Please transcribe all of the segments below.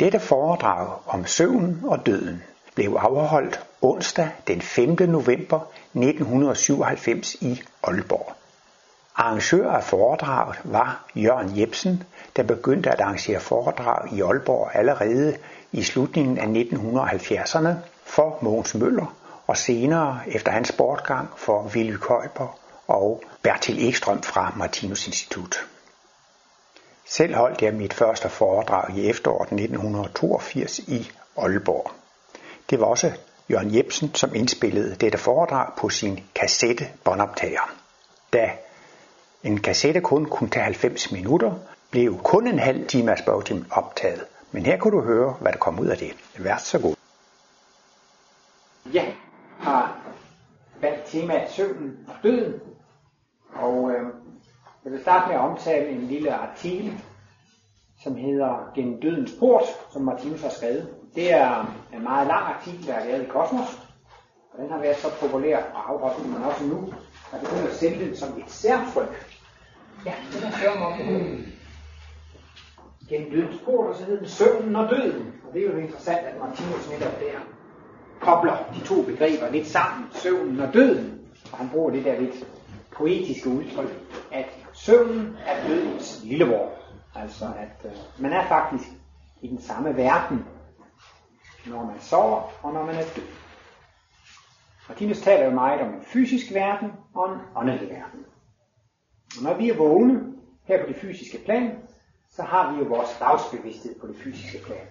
Dette foredrag om søvn og døden blev afholdt onsdag den 5. november 1997 i Aalborg. Arrangør af foredraget var Jørgen Jebsen, der begyndte at arrangere foredrag i Aalborg allerede i slutningen af 1970'erne for Mogens Møller og senere efter hans bortgang for Willy Køjper og Bertil Ekstrøm fra Martinus Institut. Selv holdt jeg mit første foredrag i efteråret 1982 i Aalborg. Det var også Jørgen Jebsen, som indspillede dette foredrag på sin kassette båndoptager. Da en kassette kun kunne tage 90 minutter, blev kun en halv time af spørgetimen optaget. Men her kunne du høre, hvad der kom ud af det. Vær så god. Ja, har valgt temaet søvnen og døden. Og øh, jeg vil starte med at omtale en lille artikel, som hedder Gennem dødens port, som Martinus har skrevet. Det er en meget lang artikel, der er lavet i Kosmos. Og den har været så populær og afholdt, men også nu at begyndt at sælge den som et særtryk. Ja, det er sjovt om gennem dødens port, og så hedder den søvnen og døden. Og det er jo interessant, at Martinus netop der kobler de to begreber lidt sammen, søvnen og døden. Og han bruger det der lidt poetiske udtryk, at søvnen er dødens lillebror. Altså at øh, man er faktisk i den samme verden, når man sover og når man er død. Martinus taler jo meget om en fysisk verden og en åndelig verden. Og når vi er vågne her på det fysiske plan, så har vi jo vores dagsbevidsthed på det fysiske plan.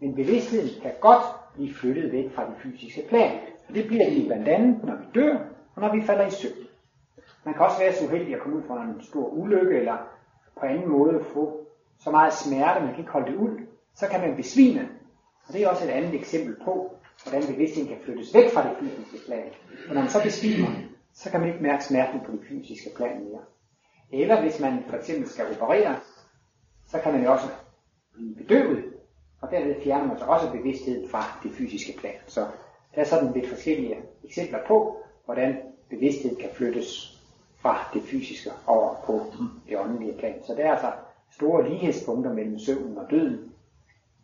Men bevidstheden kan godt blive flyttet væk fra det fysiske plan. Og det bliver det blandt andet, når vi dør, og når vi falder i søvn. Man kan også være så uheldig at komme ud for en stor ulykke, eller på anden måde få så meget smerte, man kan ikke holde det ud, så kan man besvime. Og det er også et andet eksempel på, hvordan bevidstheden kan flyttes væk fra det fysiske plan. Og når man så besvimer, så kan man ikke mærke smerten på det fysiske plan mere. Eller hvis man for eksempel skal operere, så kan man jo også blive bedøvet, og derved fjerner man så også bevidstheden fra det fysiske plan. Så der er sådan lidt forskellige eksempler på, hvordan bevidsthed kan flyttes fra det fysiske over på det åndelige plan. Så der er altså store lighedspunkter mellem søvnen og døden.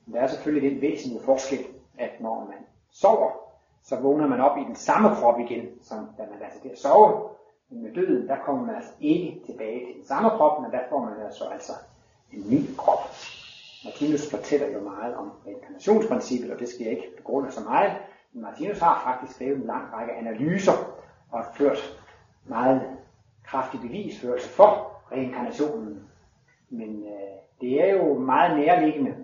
Men der er selvfølgelig den væsentlige forskel, at når man sover, så vågner man op i den samme krop igen, som da man er til at sove. Men med døden, der kommer man altså ikke tilbage til den samme krop, men der får man altså, altså en ny krop. Martinus fortæller jo meget om reinkarnationsprincippet, og det skal jeg ikke begrunde så meget. Men Martinus har faktisk skrevet en lang række analyser og ført meget kraftig bevisførelse for reinkarnationen. Men øh, det er jo meget nærliggende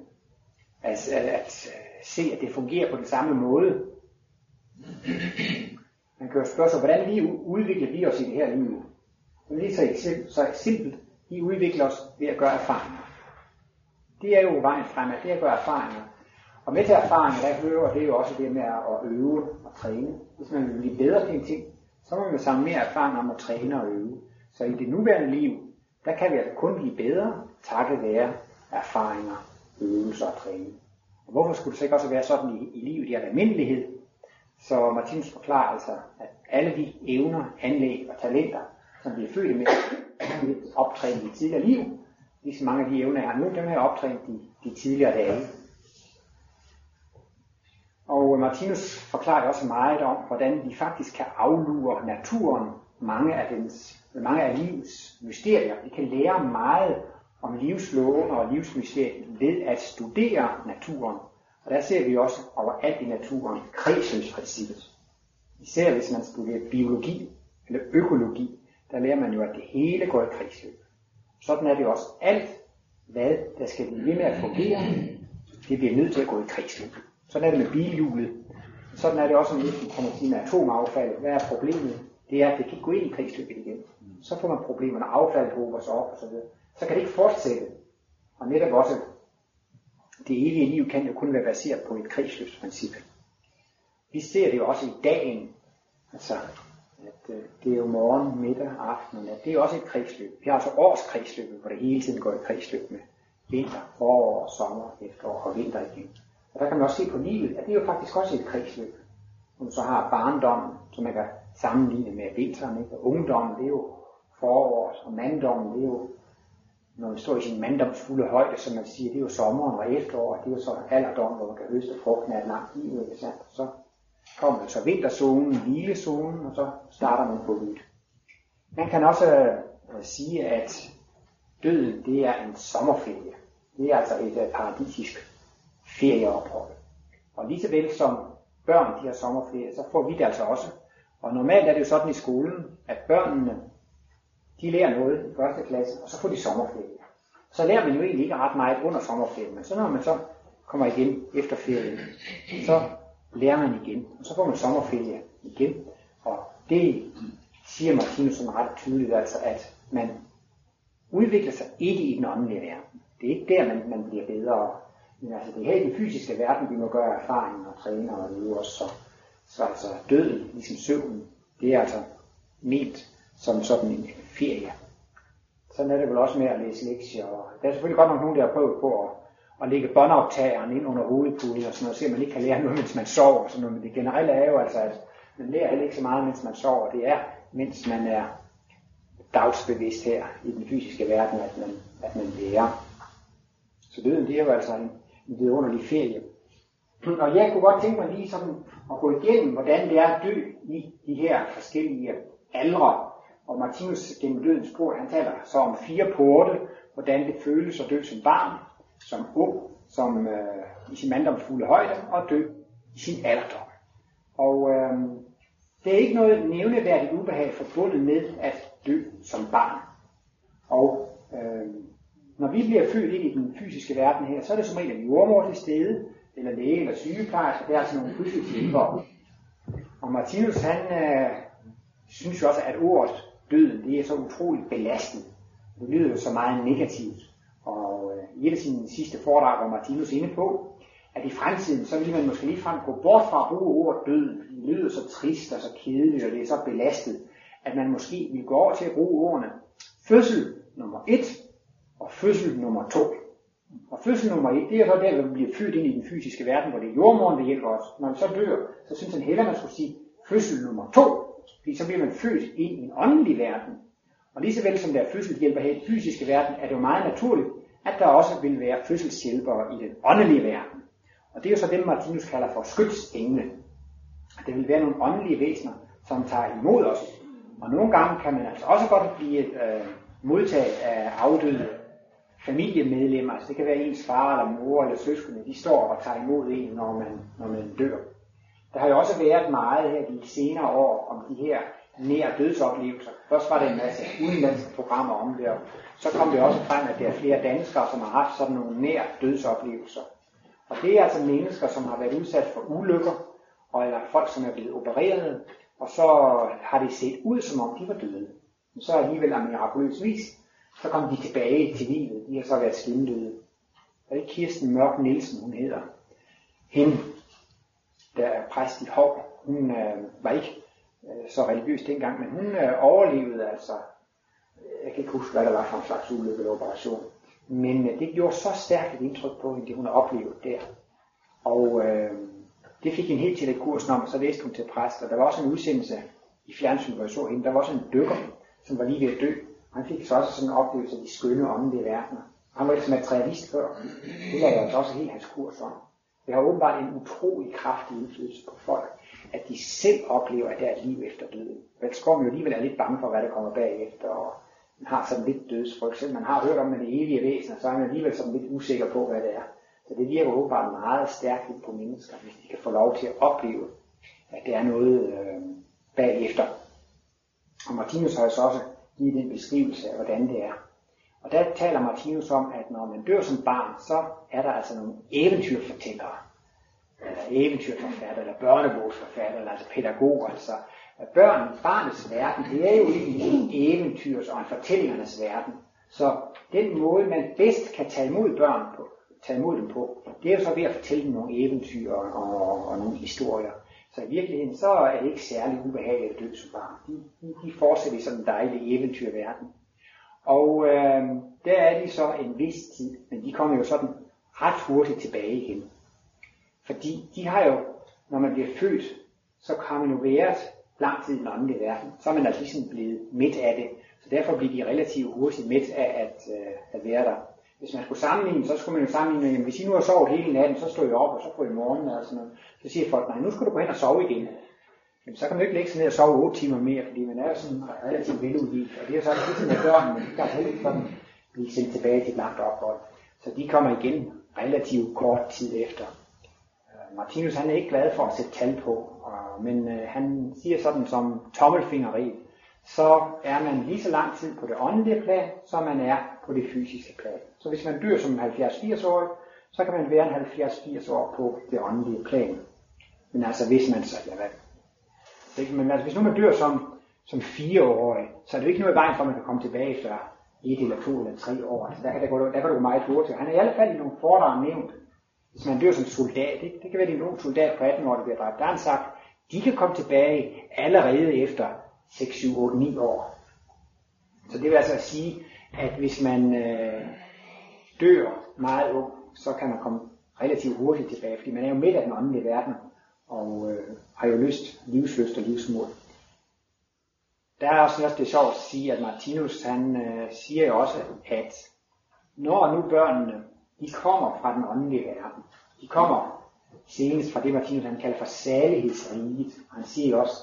at, at, at øh, se, at det fungerer på den samme måde. Man kan jo spørge sig, hvordan vi udvikler vi os i det her liv? Men lige så, eksempel, så simpelt. Vi udvikler os ved at gøre erfaringer. Det er jo vejen fremad, det er at gøre erfaringer. Og med til erfaringer, der hører det jo også det med at øve og træne. Hvis man vil blive bedre til en ting, så må vi samle mere erfaring om at træne og øve. Så i det nuværende liv, der kan vi altså kun blive bedre, takket være erfaringer, øvelser og træning. Og hvorfor skulle det så ikke også være sådan i, i livet i almindelighed? Så Martins forklarer altså, at alle de evner, anlæg og talenter, som vi er født med, er optrænet i tidligere liv. Ligesom mange af de evner, jeg har nu, dem har jeg optrænet de, de tidligere dage. Og Martinus forklarer også meget om, hvordan vi faktisk kan aflure naturen mange af, dens, mange af livets mysterier. Vi kan lære meget om livsloven og livsmysteriet ved at studere naturen. Og der ser vi også overalt i naturen kredsløbsprincippet. Især hvis man studerer biologi eller økologi, der lærer man jo, at det hele går i kredsløb. Sådan er det også alt, hvad der skal blive ved med at fungere, det bliver nødt til at gå i kredsløb. Sådan er det med bilhjulet. Sådan er det også, hvis man kommer til med atomaffald. Hvad er problemet? Det er, at det kan gå ind i kredsløbet igen. Så får man problemer, når affaldet hober sig op og så videre. Så kan det ikke fortsætte. Og netop også, det evige liv kan jo kun være baseret på et kredsløbsprincip. Vi ser det jo også i dagen. Altså, at øh, det er jo morgen, middag, aften og. Det er også et kredsløb. Vi har altså årskredsløbet, hvor det hele tiden går i kredsløb med vinter, forår, sommer, efterår og vinter igen. Og der kan man også se på livet, at det er jo faktisk også et kredsløb. Som så har barndommen, som man kan sammenligne med vinteren, ikke? og ungdommen, det er jo forår, og manddommen, det er jo når man står i sin manddomsfulde højde, som man siger, det er jo sommeren og efteråret, det er jo så alderdommen, hvor man kan høste frugten af et langt liv, ikke sandt? Så kommer så vinterzonen, hvilezonen, og så starter man på nyt. Man kan også øh, sige, at døden, det er en sommerferie. Det er altså et øh, paradisisk ferieophold. Og lige så vel som børn, de har sommerferie, så får vi det altså også. Og normalt er det jo sådan i skolen, at børnene, de lærer noget i første klasse, og så får de sommerferie. Så lærer man jo egentlig ikke ret meget under sommerferien, men så når man så kommer igen efter ferien, så lærer man igen, og så får man sommerferie igen. Og det siger Martinus ret tydeligt, altså at man udvikler sig ikke i den åndelige verden. Det er ikke der, man, man bliver bedre. Men altså, det er her i den fysiske verden, vi må gøre erfaring og træne og øve os. Så, så altså døden, ligesom søvnen, det er altså ment som sådan en ferie. Sådan er det vel også med at læse lektier. Og der er selvfølgelig godt nok nogen, der har prøvet på at, at lægge båndoptageren ind under hovedpuden og sådan noget, så man ikke kan lære noget, mens man sover. Og sådan noget. Men det generelle er jo altså, at man lærer heller ikke så meget, mens man sover. Det er, mens man er dagsbevidst her i den fysiske verden, at man, at man lærer. Så døden, det er jo altså en, en vidunderlig ferie. Og jeg kunne godt tænke mig lige sådan at gå igennem, hvordan det er at dø i de her forskellige aldre. Og Martinus gennem dødens port, han taler så om fire porte, hvordan det føles at dø som barn, som ung, som øh, i sin manddomsfulde højde, og dø i sin alderdom. Og øh, det er ikke noget nævneværdigt ubehag forbundet med at dø som barn. Og øh, når vi bliver født ind i den fysiske verden her, så er det som regel en jordmor til stede, eller læge eller sygeplejerske, der er sådan nogle fødselshjælpere. Og Martinus han øh, synes jo også, at ordet døden, det er så utroligt belastende. Det lyder jo så meget negativt. Og øh, i et af sine sidste foredrag var Martinus inde på, at i fremtiden, så vil man måske ligefrem gå bort fra at bruge ordet døden, det lyder så trist og så kedeligt, og det er så belastet, at man måske vil gå over til at bruge ordene fødsel nummer et og fødsel nummer to. Og fødsel nummer et, det er så der, hvor vi bliver født ind i den fysiske verden, hvor det er jordmoren, der hjælper os. Når man så dør, så synes han hellere, man skulle sige fødsel nummer to, fordi så bliver man født ind i en åndelig verden. Og lige så vel som der er fødselshjælper her i den fysiske verden, er det jo meget naturligt, at der også vil være fødselshjælpere i den åndelige verden. Og det er jo så dem, Martinus kalder for skytsengle. Det vil være nogle åndelige væsener, som tager imod os. Og nogle gange kan man altså også godt blive øh, modtaget af afdøde familiemedlemmer. Altså det kan være ens far eller mor eller søskende, de står og tager imod en, når man, når man dør. Der har jo også været meget her de senere år om de her nær dødsoplevelser. Først var der en masse udenlandske programmer om det, og så kom det også frem, at der er flere danskere, som har haft sådan nogle nær dødsoplevelser. Og det er altså mennesker, som har været udsat for ulykker, og eller folk, som er blevet opereret, og så har det set ud, som om de var døde. Men så alligevel af mirakuløs vis, så kom de tilbage til livet. De har så været skindøde. Og det er Kirsten Mørk Nielsen, hun hedder. Hende, der er præst i Hov, hun øh, var ikke øh, så religiøs dengang, men hun øh, overlevede altså, jeg kan ikke huske, hvad der var for en slags ulykke eller operation. Men øh, det gjorde så stærkt et indtryk på hende, det hun har oplevet der. Og øh, det fik en helt til et kursen om, og så læste hun til præst, og der var også en udsendelse i fjernsynet, hvor jeg så hende. Der var også en dykker, som var lige ved at dø. Han fik så også sådan en oplevelse af de skønne åndelige verdener. Han var ikke materialist før. Det lagde altså også helt hans kurs om. Det har åbenbart en utrolig kraftig indflydelse på folk, at de selv oplever, at der er et liv efter døden. Ellers går man jo alligevel er lidt bange for, hvad der kommer bagefter, og man har sådan lidt dødsfrygt. Selvom man har hørt om det evige væsen, så er man alligevel sådan lidt usikker på, hvad det er. Så det virker åbenbart meget stærkt på mennesker, hvis de kan få lov til at opleve, at der er noget øh, bagefter. Og Martinus har jo så også givet den beskrivelse af, hvordan det er. Og der taler Martinus om, at når man dør som barn, så er der altså nogle eventyrfortællere, eller eventyrforfatter, eller børnebogsforfatter, eller altså pædagoger, altså børn, barnets verden, det er jo en eventyrs- og en fortællingernes verden. Så den måde, man bedst kan tage imod børn på, tage imod dem på, det er jo så ved at fortælle dem nogle eventyr og, og, og nogle historier. Så i virkeligheden, så er det ikke særlig ubehageligt at dø som barn. De, de, de fortsætter i sådan en dejlig eventyrverden. Og øh, der er de så en vis tid, men de kommer jo sådan ret hurtigt tilbage igen. Fordi de har jo, når man bliver født, så har man jo været lang tid i den åndelige verden. Så er man altså ligesom blevet midt af det. Så derfor bliver de relativt hurtigt midt af at, øh, at være der. Hvis man skulle sammenligne, så skulle man jo sammenligne, jamen, hvis I nu har sovet hele natten, så stod I op, og så får I morgen, og sådan noget. Så siger folk, nej, nu skal du gå hen og sove igen. Men så kan man ikke lægge sig ned og sove 8 timer mere, fordi man er sådan relativt veludvigt, Og det er så ikke sådan, at børnene, de kan altså ikke sådan blive sendt tilbage til et langt ophold. Så de kommer igen relativt kort tid efter. Øh, Martinus han er ikke glad for at sætte tal på, men øh, han siger sådan som tommelfingerregel, så er man lige så lang tid på det åndelige plan, som man er på det fysiske plan. Så hvis man dør som 70-80 år, så kan man være en 70-80 år på det åndelige plan. Men altså hvis man så lader være. Men altså, hvis nu man dør som, som 4-årig, så er det jo ikke noget i vejen for, at man kan komme tilbage før et eller to eller tre år. Altså, der, kan, der, gå, der kan du gå meget hurtigt. Han er i alle fald i nogle fordrag nævnt, hvis man dør som soldat, ikke? det kan være, at en ung soldat på 18 år, der bliver dræbt. Der har han sagt, de kan komme tilbage allerede efter 6, 7, 8, 9 år. Så det vil altså sige, at hvis man øh, dør meget ung, så kan man komme relativt hurtigt tilbage, fordi man er jo midt af den åndelige verden, og øh, har jo lyst, livsløst og livsmål. Der er også noget, det er sjovt at sige, at Martinus han øh, siger jo også, at når nu børnene, de kommer fra den åndelige verden, de kommer senest fra det, Martinus han kalder for salighedsriget. Han siger også,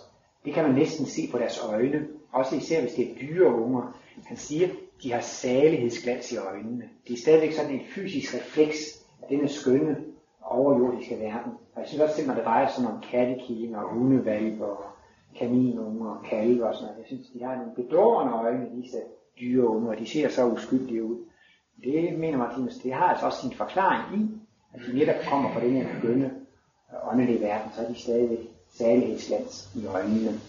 det kan man næsten se på deres øjne, også især hvis det er dyre unger. Han siger, de har salighedsglans i øjnene. Det er stadigvæk sådan en fysisk refleks af denne skønne overjordiske verden. Og jeg synes også, at når det drejer sig om kattekillinger og hundevalper og kaninunger og kalve og sådan noget, jeg synes, de har en bedårende øjne, disse dyre unger, og de ser så uskyldige ud. Det mener Martinus, det har altså også sin forklaring i, at de netop kommer fra den her skønne åndelige verden, så er de stadigvæk salighedsglans i øjnene.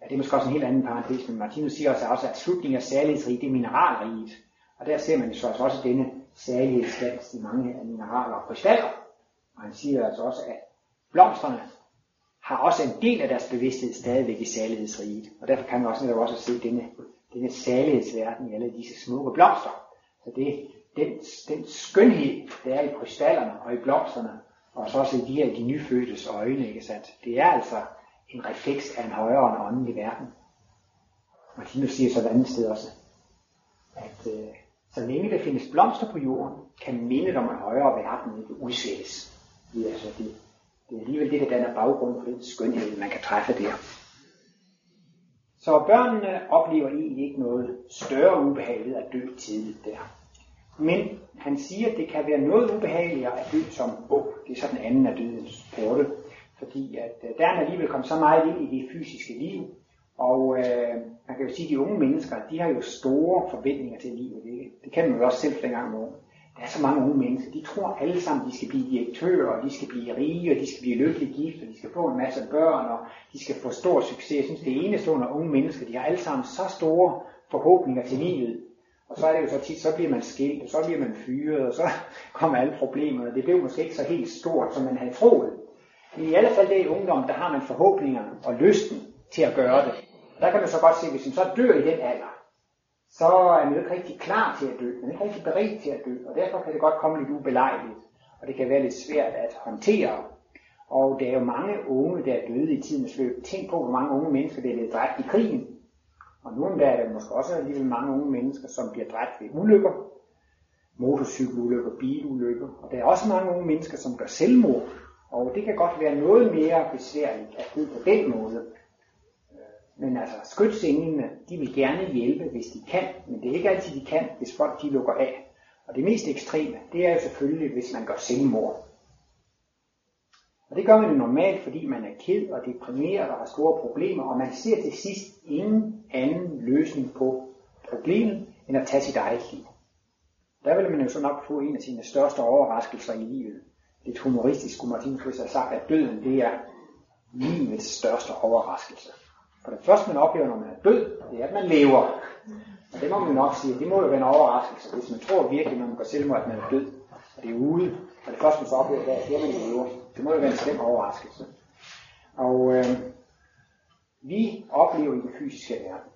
Ja, det er måske også en helt anden parentes, men Martinus siger også, også at slutningen af salighedsriget, det er mineralriget. Og der ser man så altså også denne salighedsglans i mange af mineraler og krystaller. Og han siger altså også, at blomsterne har også en del af deres bevidsthed stadigvæk i salighedsriget. Og derfor kan man også netop også se denne, denne salighedsverden i alle disse smukke blomster. Så det, den, den skønhed, der er i krystallerne og i blomsterne, og så også i de her de nyfødtes øjne, ikke sandt? Det er altså en refleks af en højere og åndelig verden. Martinus siger så et andet sted også, at øh, så længe der findes blomster på jorden, kan mindet om en højere verden ikke udslettes. Det er, altså det, det er alligevel det, der danner baggrund for den skønhed, man kan træffe der. Så børnene oplever egentlig ikke noget større ubehag ved at dø tidligt der. Men han siger, at det kan være noget ubehageligere at dø som ung. Det er så den anden af dødens porte. Fordi at øh, der er alligevel kommet så meget ind i det fysiske liv. Og øh, man kan jo sige, at de unge mennesker, de har jo store forventninger til livet. Det, det kan man jo også selv dengang nogen. Der er så mange unge mennesker, de tror alle sammen, de skal blive direktører, og de skal blive rige, og de skal blive lykkeligt gift, og de skal få en masse børn, og de skal få stor succes. Jeg synes, det er enestående unge mennesker, de har alle sammen så store forhåbninger til livet. Og så er det jo så tit, så bliver man skilt, og så bliver man fyret, og så kommer alle problemerne. Det blev måske ikke så helt stort, som man havde troet. Men i alle fald det i ungdom, der har man forhåbninger og lysten til at gøre det. Der kan man så godt se, hvis man så dør i den alder, så er man jo ikke rigtig klar til at dø. Man er ikke rigtig beredt til at dø, og derfor kan det godt komme lidt ubelejligt. Og det kan være lidt svært at håndtere. Og der er jo mange unge, der er døde i tidens løb. Tænk på, hvor mange unge mennesker, der er blevet dræbt i krigen. Og nogle der er der måske også alligevel mange unge mennesker, som bliver dræbt ved ulykker, motorcykelulykker, bilulykker. Og der er også mange unge mennesker, som gør selvmord. Og det kan godt være noget mere besværligt at gå på den måde. Øh, men altså, skytsenglene, de vil gerne hjælpe, hvis de kan, men det er ikke altid, de kan, hvis folk de lukker af. Og det mest ekstreme, det er jo selvfølgelig, hvis man gør selvmord. Og det gør man jo normalt, fordi man er ked og deprimeret og har store problemer, og man ser til sidst ingen anden løsning på problemet, end at tage sit eget liv. Der vil man jo så nok få en af sine største overraskelser i livet. Lidt humoristisk skulle Martin Friis have sagt, at døden det er livets største overraskelse. For det første, man oplever, når man er død, det er, at man lever. Og det må man nok sige, det må jo være en overraskelse, hvis man tror virkelig, når man går selvmord, at man er død, og det er ude. Og det første, man så oplever, det er, at man lever. Det må jo være en slem overraskelse. Og øh, vi oplever i den fysiske verden.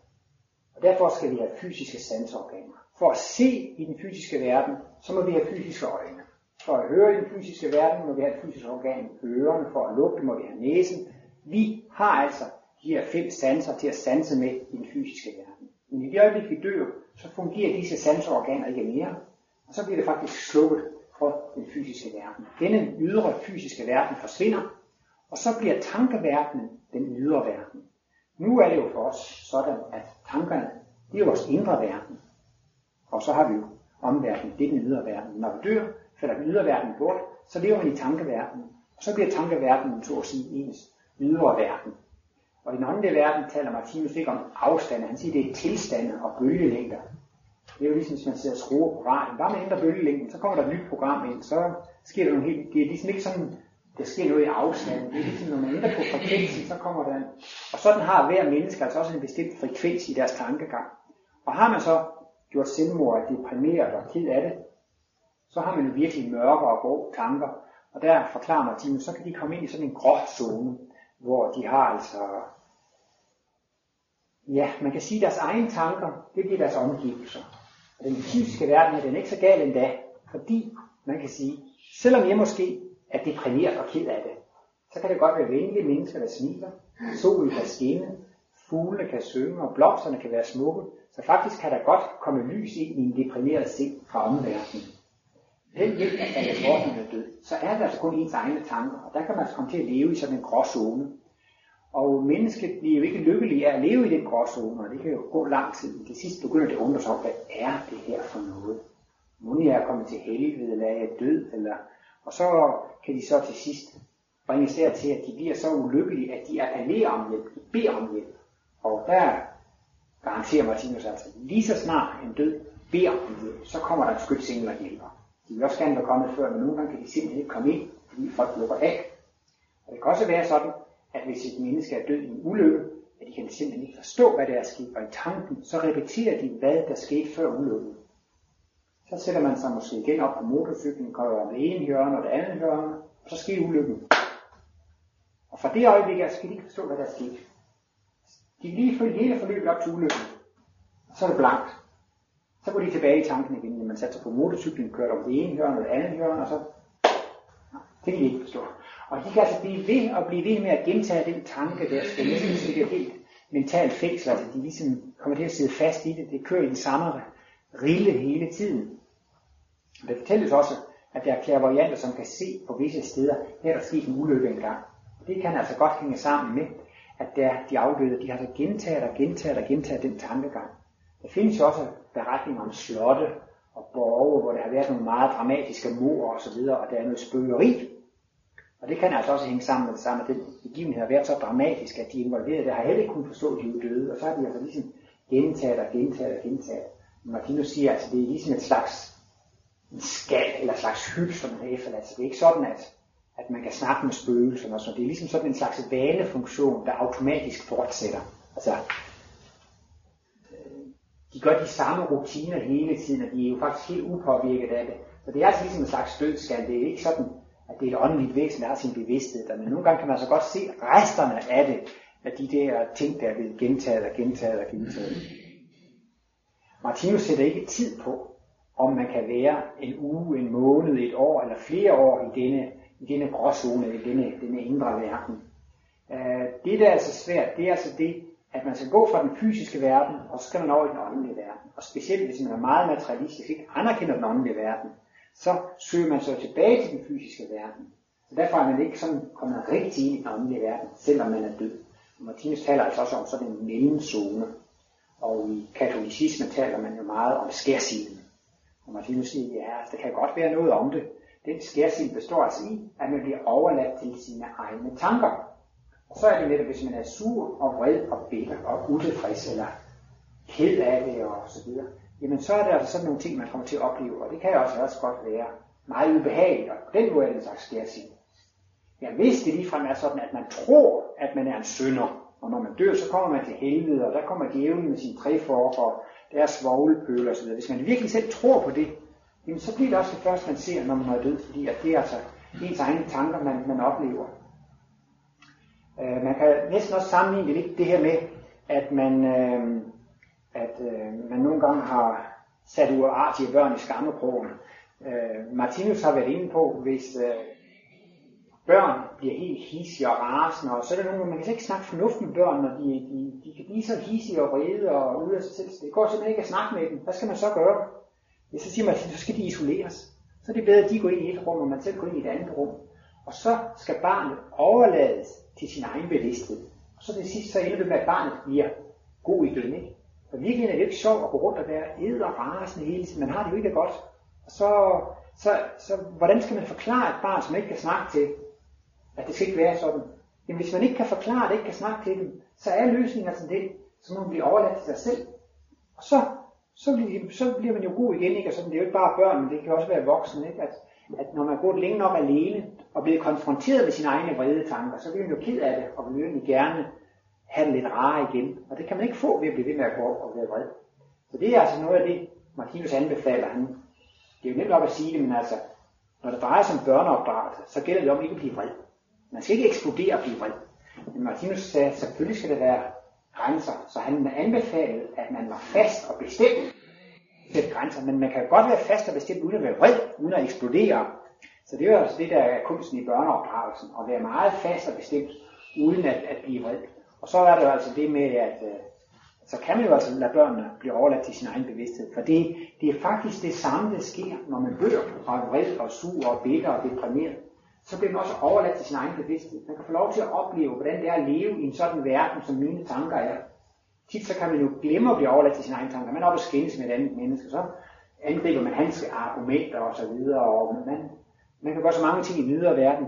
Og derfor skal vi have fysiske sanseorganer. For at se i den fysiske verden, så må vi have fysiske øjne. For at høre i den fysiske verden, må vi have et fysisk organ ørerne. For at lugte, må vi have næsen. Vi har altså de her fem sanser til at sanse med i den fysiske verden. Men i det øjeblik, vi dør, så fungerer disse sanseorganer ikke mere, og så bliver det faktisk slukket for den fysiske verden. Denne ydre fysiske verden forsvinder, og så bliver tankeverdenen den ydre verden. Nu er det jo for os sådan, at tankerne, det er vores indre verden. Og så har vi jo omverdenen, det er den ydre verden. Når vi dør, falder den ydre verden bort, så lever man i tankeverdenen. Og så bliver tankeverdenen, så at sige, ens ydre verden. Og i den åndelige verden taler Martinus ikke om afstand. Han siger, det er tilstande og bølgelængder. Det er jo ligesom, hvis man sidder og skruer på radioen. Bare man ændrer bølgelængden, så kommer der et nyt program ind, så sker der nogle helt, det er ligesom ikke sådan, der sker noget i afstanden. Det er ligesom, når man ændrer på frekvensen, så kommer der en, og sådan har hver menneske altså også en bestemt frekvens i deres tankegang. Og har man så gjort selvmord og deprimeret og ked af det, så har man jo virkelig mørke og grå tanker. Og der forklarer Martinus, så kan de komme ind i sådan en grå zone, hvor de har altså, ja, man kan sige deres egne tanker, det bliver deres omgivelser. Og den fysiske verden er den ikke så gal endda, fordi man kan sige, selvom jeg måske er deprimeret og ked af det, så kan det godt være venlige mennesker, der smiler, solen kan skinne, fuglene kan synge, og blomsterne kan være smukke, så faktisk kan der godt komme lys ind i en deprimeret sind fra omverdenen. Den hjælp, at der er død, så er der altså kun ens egne tanker, og der kan man altså komme til at leve i sådan en gråzone. Og mennesket bliver jo ikke lykkelig af at leve i den gråzone, og det kan jo gå lang tid. Til sidst begynder det at undre sig om, hvad er det her for noget? Må jeg er kommet til helvede, eller er jeg død, eller... Og så kan de så til sidst bringes dertil, at de bliver så ulykkelige, at de appellerer om hjælp, de beder om hjælp. Og der garanterer Martinus altså, lige så snart en død beder om hjælp, så kommer der en skytsengel og hjælper. De vil også gerne være kommet før, men nogle gange kan de simpelthen ikke komme ind, fordi folk lukker af. Og det kan også være sådan, at hvis et menneske er død i en ulykke, at de kan simpelthen ikke forstå, hvad der er sket, og i tanken, så repeterer de, hvad der skete før ulykken. Så sætter man sig måske igen op på motorcyklen, kører det ene hjørne og det andet hjørne, og så sker ulykken. Og fra det øjeblik skal de ikke forstå, hvad der er sket. De kan lige følge hele forløbet op til ulykken. Og så er det blankt. Så går de tilbage i tanken igen, når man satte sig på motorcyklen, kørte om det ene hjørne og det andet hjørne, og så... Det kan de ikke forstå. Og de kan altså blive ved og blive ved med at gentage den tanke der, så det er det er helt mentalt fængsel, altså de ligesom kommer til at sidde fast i det, det kører i den samme rille hele tiden. Og det fortælles også, at der er klærvarianter, som kan se på visse steder, her der sket en ulykke engang. Og det kan altså godt hænge sammen med, at der, de afdøde, de har så gentaget og gentaget og gentaget den tankegang. Der findes jo også beretninger om slotte og borge, hvor der har været nogle meget dramatiske mor og så videre, og der er noget spøgeri. Og det kan altså også hænge sammen med det samme, at den begivenhed har været så dramatisk, at de involverede der har heller ikke kunnet forstå, at de er døde, og så har de altså ligesom gentaget og gentaget og gentaget. Martinus siger, at altså, det er ligesom et slags en skal eller et slags hyld, som man har efterladt. Så det er ikke sådan, at, at man kan snakke med spøgelser og sådan. Det er ligesom sådan en slags vanefunktion, der automatisk fortsætter. Altså, øh, de gør de samme rutiner hele tiden, og de er jo faktisk helt upåvirket af det. Så det er altså ligesom en slags dødsskal. Det er ikke sådan, at det er et åndeligt væsen, er sin bevidsthed der. Men nogle gange kan man så godt se resterne af det, af de der ting, der er blevet gentaget og gentaget og gentaget. Martinus sætter ikke tid på, om man kan være en uge, en måned, et år eller flere år i denne, i denne gråzone, i denne, denne indre verden. Øh, det, der er så svært, det er altså det, at man skal gå fra den fysiske verden, og så skal man over i den åndelige verden. Og specielt hvis man er meget materialistisk, ikke anerkender den åndelige verden, så søger man så tilbage til den fysiske verden. Så derfor er man ikke sådan kommet rigtig ind i den åndelige verden, selvom man er død. Og Martinus taler altså også om sådan en mellemzone. Og i katolicismen taler man jo meget om skærsilden. Og Martinus siger, ja, altså, der kan godt være noget om det. Den skærsild består altså i, at man bliver overladt til sine egne tanker. Og så er det netop, hvis man er sur og vred og bitter og utilfreds eller ked af det og så videre, jamen så er der altså sådan nogle ting, man kommer til at opleve, og det kan også også godt være meget ubehageligt, og på den måde er det en slags skærsigt. Ja, hvis det ligefrem er sådan, at man tror, at man er en synder, og når man dør, så kommer man til helvede, og der kommer djævlen med sine tre og deres svoglepøl og så videre. Hvis man virkelig selv tror på det, jamen så bliver det også det første, man ser, når man er død, fordi at det er altså ens egne tanker, man, man oplever. Øh, man kan næsten også sammenligne det lidt det her med, at man, øh, at øh, man nogle gange har sat uartige børn i skammekrogen. Øh, Martinus har været inde på, hvis øh, børn bliver helt hissige og rasende, og så er der nogle, man kan ikke snakke fornuft med børn, når de, de, de kan blive så hissige og vrede og ude af sig selv. Det går simpelthen ikke at snakke med dem. Hvad skal man så gøre? Ja, så siger man, så skal de isoleres. Så er det bedre, at de går ind i et rum, og man selv går ind i et andet rum. Og så skal barnet overlades til sin egen bevidsthed. Og så det sidste, så ender det med, at barnet bliver god i. Ikke? For virkelig er det ikke sjovt at gå rundt og være ed og rasende hele tiden. Man har det jo ikke godt. Og så, så, så hvordan skal man forklare et barn, som ikke kan snakke til, at det skal ikke være sådan? Jamen hvis man ikke kan forklare det, ikke kan snakke til dem, så er løsningen altså det, så må man blive overladt til sig selv. Og så, så, bliver, så bliver man jo god igen, ikke? Og sådan, det er jo ikke bare børn, men det kan også være voksne, ikke? At, at når man går længe nok alene, og bliver konfronteret med sine egne vrede tanker, så bliver man jo ked af det, og vil egentlig gerne have det lidt rare igen. Og det kan man ikke få ved at blive ved med at gå og være vred. Så det er altså noget af det, Martinus anbefaler. Han, det er jo nemt op at sige det, men altså, når det drejer sig om børneopdragelse, så gælder det om ikke at blive vred. Man skal ikke eksplodere og blive vred. Men Martinus sagde, at selvfølgelig skal det være grænser, så han anbefalede, at man var fast og bestemt sætte grænser, men man kan godt være fast og bestemt uden at være vred, uden at eksplodere. Så det er jo altså det, der er kunsten i børneopdragelsen, at være meget fast og bestemt, uden at, at blive vred. Og så er det jo altså det med, at øh, så kan man jo altså lade børnene blive overladt til sin egen bevidsthed. For det, det er faktisk det samme, der sker, når man dør og er vred og sur og bitter og deprimeret. Så bliver man også overladt til sin egen bevidsthed. Man kan få lov til at opleve, hvordan det er at leve i en sådan verden, som mine tanker er. Tit så kan man jo glemme at blive overladt til sine egne tanker. Man er oppe og skændes med et andet menneske, så angriber man hans argumenter og så videre. Og man, man kan gøre så mange ting i den ydre verden.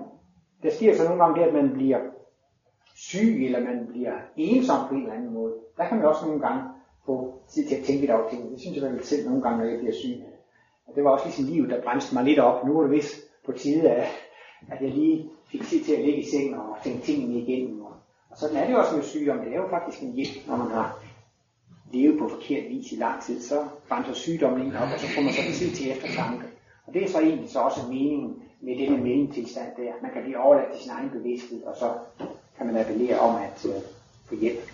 Der sker så nogle gange det, at man bliver syg, eller man bliver ensom på en eller anden måde. Der kan man også nogle gange få tid til at tænke lidt over ting. Det synes jeg vel selv nogle gange, når jeg bliver syg. Og det var også ligesom livet, der bremste mig lidt op. Nu er det vist på tide, at, at jeg lige fik tid til at ligge i sengen og tænke tingene igennem. Og, og sådan er det også med sygdom. Det er jo faktisk en hjælp, når man har levet på forkert vis i lang tid. Så bremser sygdommen ind op, og så får man så tid til eftertanke. Og det er så egentlig så også meningen med denne mellemtilstand der. Man kan blive overladt til sin egen bevidsthed, og så kan man appellere om at øh, få hjælp.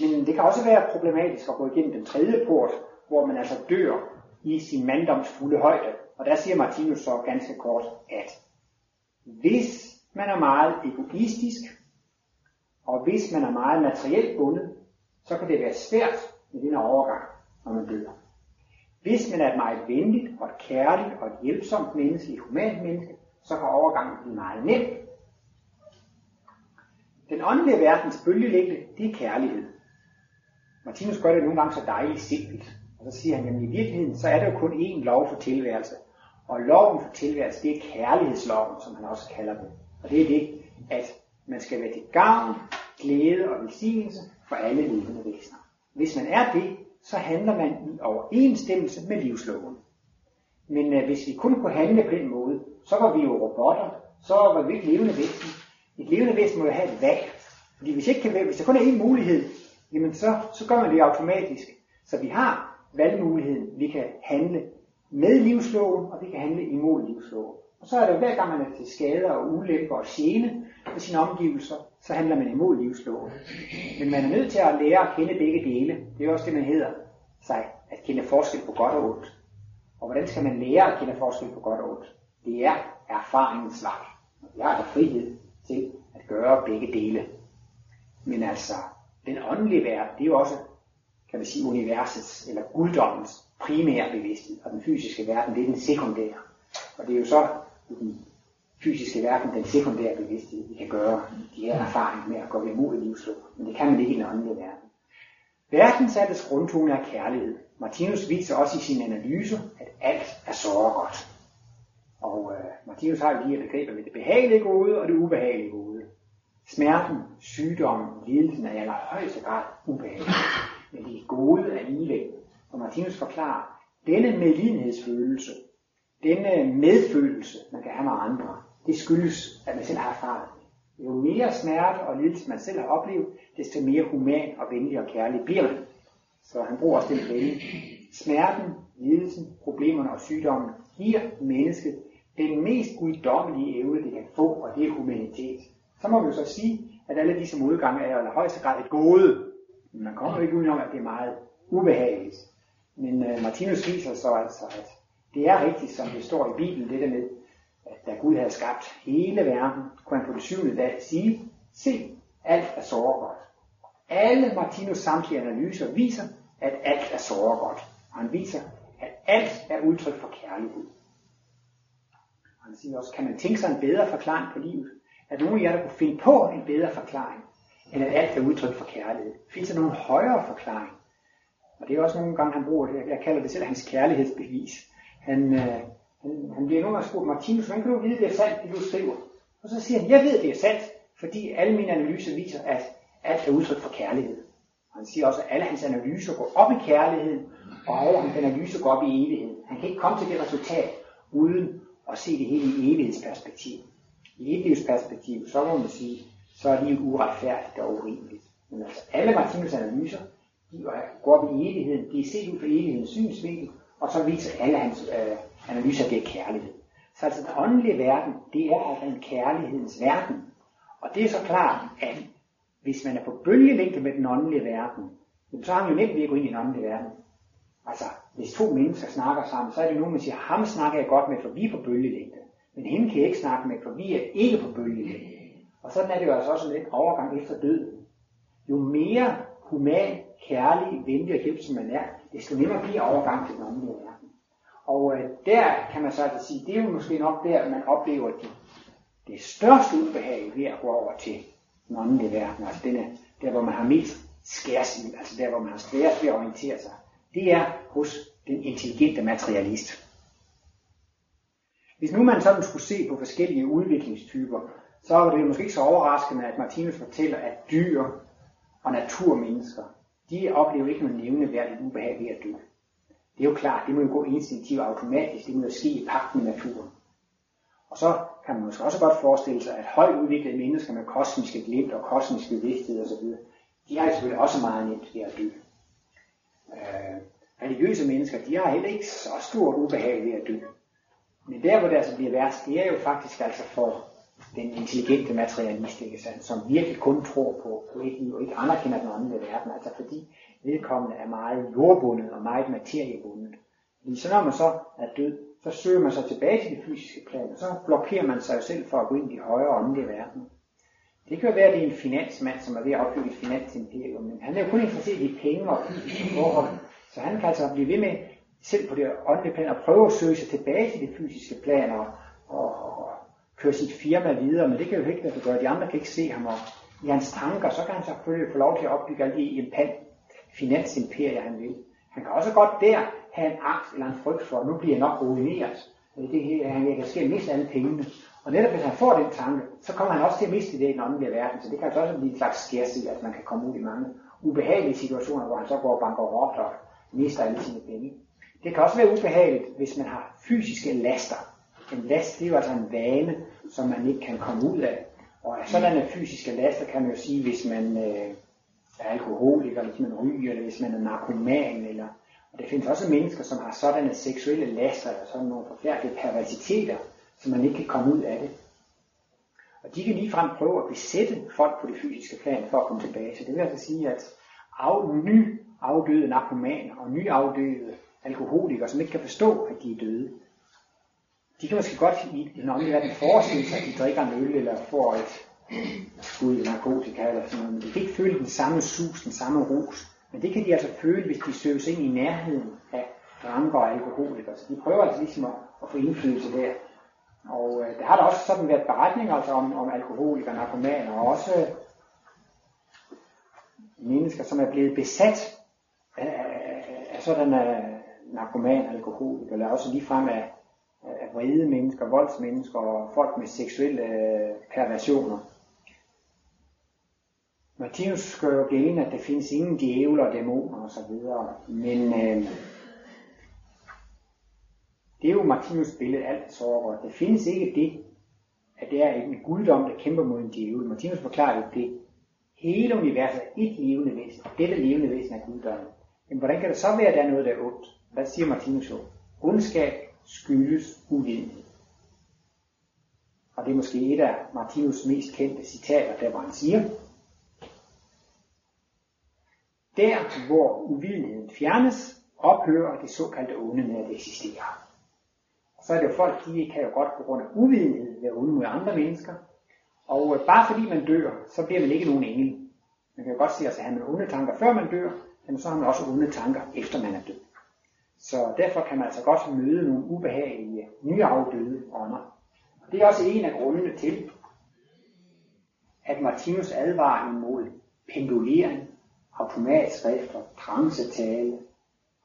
Men det kan også være problematisk at gå igennem den tredje port, hvor man altså dør i sin manddomsfulde højde. Og der siger Martinus så ganske kort, at hvis man er meget egoistisk, og hvis man er meget materielt bundet, så kan det være svært med den overgang, når man dør. Hvis man er et meget venligt og et kærligt og et hjælpsomt menneske, et humant menneske, så kan overgangen blive meget nem. Den åndelige verdens bølgelængde, det er kærlighed. Martinus gør det nogle gange så dejligt simpelt. Og så siger han, at i virkeligheden, så er der jo kun én lov for tilværelse. Og loven for tilværelse, det er kærlighedsloven, som han også kalder den. Og det er det, at man skal være til gavn, glæde og velsignelse for alle levende væsener. Hvis man er det, så handler man i overensstemmelse med livsloven. Men øh, hvis vi kun kunne handle på den måde, så var vi jo robotter, så var vi ikke levende væsener, et levende væsen må jo have et valg. Fordi hvis, ikke kan, hvis der kun er én mulighed, jamen så, så gør man det automatisk. Så vi har valgmuligheden. Vi kan handle med livsloven, og vi kan handle imod livsloven. Og så er det jo hver gang man er til skade og ulemper og gene for sine omgivelser, så handler man imod livsloven. Men man er nødt til at lære at kende begge dele. Det er også det, man hedder sig, at kende forskel på godt og ondt. Og hvordan skal man lære at kende forskel på godt og ondt? Det er erfaringens vej. Jeg der frihed til at gøre begge dele. Men altså, den åndelige verden, det er jo også, kan man sige, universets eller guddommens primære bevidsthed, og den fysiske verden, det er den sekundære. Og det er jo så i den fysiske verden, den sekundære bevidsthed, vi kan gøre de her erfaringer med at gå imod livslov. Men det kan man ikke i den åndelige verden. Verdensaldets grundtone er kærlighed. Martinus viser også i sin analyse, at alt er så godt. Og øh, Martinus har jo lige begreber med det behagelige gode og det ubehagelige gode. Smerten, sygdommen, lidelsen er i allerhøjeste grad ubehagelig. Men det er gode alligevel. Og Martinus forklarer, denne medlidenhedsfølelse, denne øh, medfølelse, man kan have med andre, det skyldes, at man selv har erfaret. Jo mere smerte og lidelse man selv har oplevet, desto mere human og venlig og kærlig bliver man. Så han bruger også den vælge. Smerten, lidelsen, problemerne og sygdommen giver mennesket den mest guddommelige evne, det kan få, og det er humanitet. Så må vi jo så sige, at alle disse modgange er i højeste grad et gode. Men man kommer jo ikke udenom, at det er meget ubehageligt. Men uh, Martinus viser så altså, at det er rigtigt, som det står i Bibelen, det der med, at da Gud havde skabt hele verden, kunne han på den syvende dag sige, se, alt er såret Alle Martinus samtlige analyser viser, at alt er så godt. Og han viser, at alt er udtryk for kærlighed. Og han siger også, kan man tænke sig en bedre forklaring på livet? Er der nogen af jer, der kunne finde på en bedre forklaring, end at alt er udtryk for kærlighed? Findes der nogen højere forklaring? Og det er også nogle gange, han bruger det. Jeg kalder det selv hans kærlighedsbevis. Han, øh, han, han bliver nogle gange spurgt, Martinus, hvordan kan du vide, det er sandt, det du skriver? Og så siger han, jeg ved, det er sandt, fordi alle mine analyser viser, at alt er udtryk for kærlighed. Og han siger også, at alle hans analyser går op i kærligheden, og over hans analyser går op i evigheden. Han kan ikke komme til det resultat, uden og se det hele i evighedsperspektiv. I evighedsperspektiv, så må man sige, så er livet uretfærdigt og urimeligt. Men altså, alle Martinus analyser, de går op i evigheden, de er set ud fra evighedens synsvinkel, og så viser alle hans øh, analyser, det er kærlighed. Så altså den åndelige verden, det er altså en kærlighedens verden. Og det er så klart, at hvis man er på bølgelængde med den åndelige verden, så har man jo nemt ved at gå ind i den åndelige verden. Altså, hvis to mennesker snakker sammen, så er det nogen, man siger, ham snakker jeg godt med, for vi er på bølgelængde. Men hende kan jeg ikke snakke med, for vi er ikke på bølgelængde. Og sådan er det jo altså også en overgang efter døden. Jo mere human, kærlig, venlig og hjælpsom man er, desto nemmere bliver overgang til den åndelige verden. Og øh, der kan man så altså sige, det er jo måske nok der, man oplever de, det største ubehag ved at gå over til den åndelige verden. Altså denne, der, hvor man har mest skærsild, altså der, hvor man har sværest ved at orientere sig. Det er hos den intelligente materialist. Hvis nu man sådan skulle se på forskellige udviklingstyper, så var det måske ikke så overraskende, at Martinus fortæller, at dyr og naturmennesker, de oplever ikke noget nævneværdigt ubehag ved at dø. Det er jo klart, det må jo gå instinktivt automatisk, det må jo ske i pagt med naturen. Og så kan man måske også godt forestille sig, at højt udviklede mennesker med kosmiske glimt og kosmiske bevidsthed osv., de har selvfølgelig også meget nemt ved at dø. Øh, religiøse mennesker, de har heller ikke så stort ubehag ved at dø. Men der, hvor det altså bliver værst, det er jo faktisk altså for den intelligente materialist, ikke sandt, som virkelig kun tror på, på et liv, og ikke anerkender den åndelige verden, altså fordi vedkommende er meget jordbundet og meget materiebundet. Fordi så når man så er død, så søger man sig tilbage til det fysiske plan, og så blokerer man sig selv for at gå ind i de højere åndelige verden. Det kan jo være, at det er en finansmand, som er ved at opbygge et finansimperium, men han er jo kun interesseret i penge og fysiske forhold, så han kan altså blive ved med selv på det åndelige plan, at prøve at søge sig tilbage til det fysiske plan og, og, og køre sit firma videre, men det kan jo ikke lade gøre. De andre kan ikke se ham, og i hans tanker, så kan han selvfølgelig få lov til at opbygge alle de impan, finansimperier, han vil. Han kan også godt der have en angst eller en frygt for, at nu bliver jeg nok ruineret. Det her, han kan ske miste alle pengene. Og netop hvis han får den tanke, så kommer han også til at miste det i den åndelige verden. Så det kan altså også blive en slags skærs at man kan komme ud i mange ubehagelige situationer, hvor han så går og banker og mister alle sine penge. Det kan også være ubehageligt, hvis man har fysiske laster. En last, det er jo altså en vane, som man ikke kan komme ud af. Og sådan fysiske laster kan man jo sige, hvis man øh, er alkoholiker, hvis man ryger, eller hvis man er narkoman, eller og det findes også mennesker, som har sådanne seksuelle laster, eller sådan nogle forfærdelige perversiteter, så man ikke kan komme ud af det. Og de kan ligefrem prøve at besætte folk på det fysiske plan for at komme tilbage. Så det vil altså sige, at af, ny afdøde narkomaner og ny afdøde alkoholikere, som ikke kan forstå, at de er døde. De kan måske godt i den åndelige verden forestille sig, at de drikker en øl eller får et skud narkotika eller sådan noget. Men de kan ikke føle den samme sus, den samme rus. Men det kan de altså føle, hvis de søges ind i nærheden af dranker og alkoholikere. Så de prøver altså ligesom at, at få indflydelse der. Og øh, der har der også sådan været beretninger altså om, om alkoholikere, narkomaner, og også øh, mennesker, som er blevet besat af, af, af sådan af, øh, narkoman, alkohol, eller også ligefrem af, af vrede mennesker, voldsmennesker og folk med seksuelle øh, perversioner. Martinus gør jo gældende, at der findes ingen djævler og dæmoner osv., men øh, det er jo Martinus billede alt så Der findes ikke det, at det er en guddom, der kæmper mod en djævel. Martinus forklarer jo det. Hele universet er et levende væsen, og dette levende væsen er guddommen. Men hvordan kan det så være, at der er noget, der er ondt? Hvad siger Martinus jo? Ondskab skyldes uvidenhed. Og det er måske et af Martinus mest kendte citater, der hvor han siger, der hvor uvidenheden fjernes, ophører det såkaldte onde med at eksistere. Så er det jo folk, de kan jo godt på grund af uvidenhed være ude mod andre mennesker. Og øh, bare fordi man dør, så bliver man ikke nogen engel. Man kan jo godt sige, at han har onde tanker før man dør, men så har man også onde tanker efter man er død. Så derfor kan man altså godt møde nogle ubehagelige nyafdøde ånder. Og det er også en af grundene til, at Martinus advarer imod pendulering, automatskrifter, trancetale.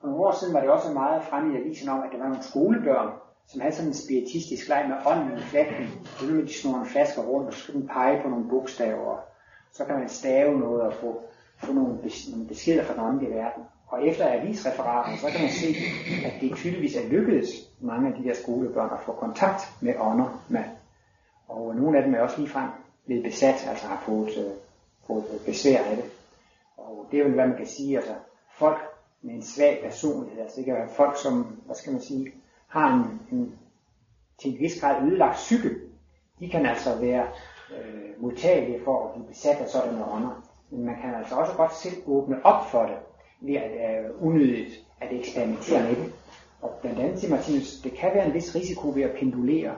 For nogle år siden var det også meget fremme i avisen om, at der var nogle skolebørn, som havde sådan en spiritistisk leg med ånden i flatten. Så nu de snor en flaske rundt, og så skal den pege på nogle bogstaver. Så kan man stave noget og få, få nogle, beskeder fra den åndelige verden. Og efter avisreferaten, så kan man se, at det tydeligvis er lykkedes mange af de der skolebørn at få kontakt med ånder med. Og nogle af dem er også ligefrem blevet besat, altså har fået, øh, fået besvær af det. Og det er jo, hvad man kan sige, altså folk med en svag personlighed, altså det kan være folk, som, hvad skal man sige, har en, en til en vis grad ødelagt psyke, de kan altså være øh, modtagelige for at blive besat af sådan ånder. Men man kan altså også godt selv åbne op for det, ved at øh, unødigt at eksperimentere med det. Og blandt andet til Martinus, det kan være en vis risiko ved at pendulere.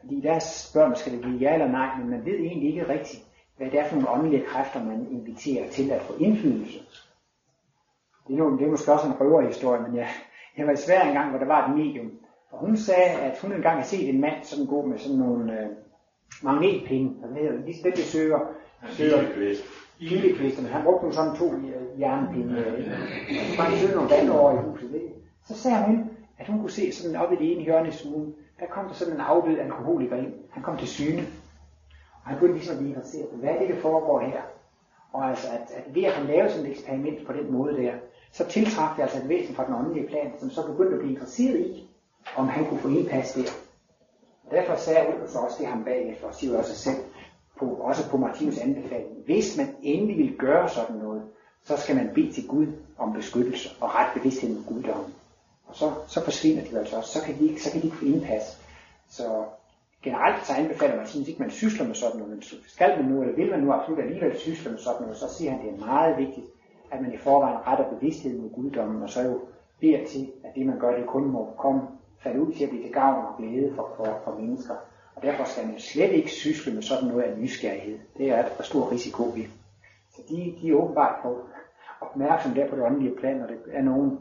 Fordi der spørger man, skal det blive ja eller nej, men man ved egentlig ikke rigtigt, hvad det er for nogle åndelige kræfter, man inviterer til at få indflydelse. Det er, jo, det er måske også en røverhistorie, men jeg, jeg var i Sverige en gang, hvor der var et medium, og hun sagde, at hun engang har set en mand sådan gå med sådan nogle øh, magnetpinde, det hedder, ligesom det, der søger, søger men Han brugte nogle sådan to øh, jernpinde, og så bare sidde nogle vand over i huset. Ikke? Så sagde hun, at hun kunne se sådan op i det ene hjørne i stuen, der kom der sådan en afdød alkoholiker ind. Han kom til syne. Og han begyndte ligesom at blive interesseret. Hvad er det, der foregår her? Og altså, at, at ved at han lavede sådan et eksperiment på den måde der, så tiltrak det altså et væsen fra den åndelige plan, som så begyndte at blive interesseret i, om han kunne få indpas der. Og derfor sagde Ulf også det ham bagefter, og siger også selv, på, også på Martinus anbefaling. Hvis man endelig vil gøre sådan noget, så skal man bede til Gud om beskyttelse og ret bevidsthed om guddommen. Og så, så forsvinder de altså også, så kan de ikke, så kan de ikke få indpas. Så generelt så anbefaler man ikke, at man sysler med sådan noget, men skal man nu, eller vil man nu absolut alligevel sysle med sådan noget, så siger han, at det er meget vigtigt, at man i forvejen retter bevidstheden med guddommen, og så jo beder til, at det man gør, det kun må komme, falde ud til at blive til gavn og glæde for, for, for mennesker. Og derfor skal man slet ikke sysle med sådan noget af nysgerrighed. Det er der stor risiko ved. Så de, de er åbenbart på opmærksom der på det åndelige plan, og det er nogen,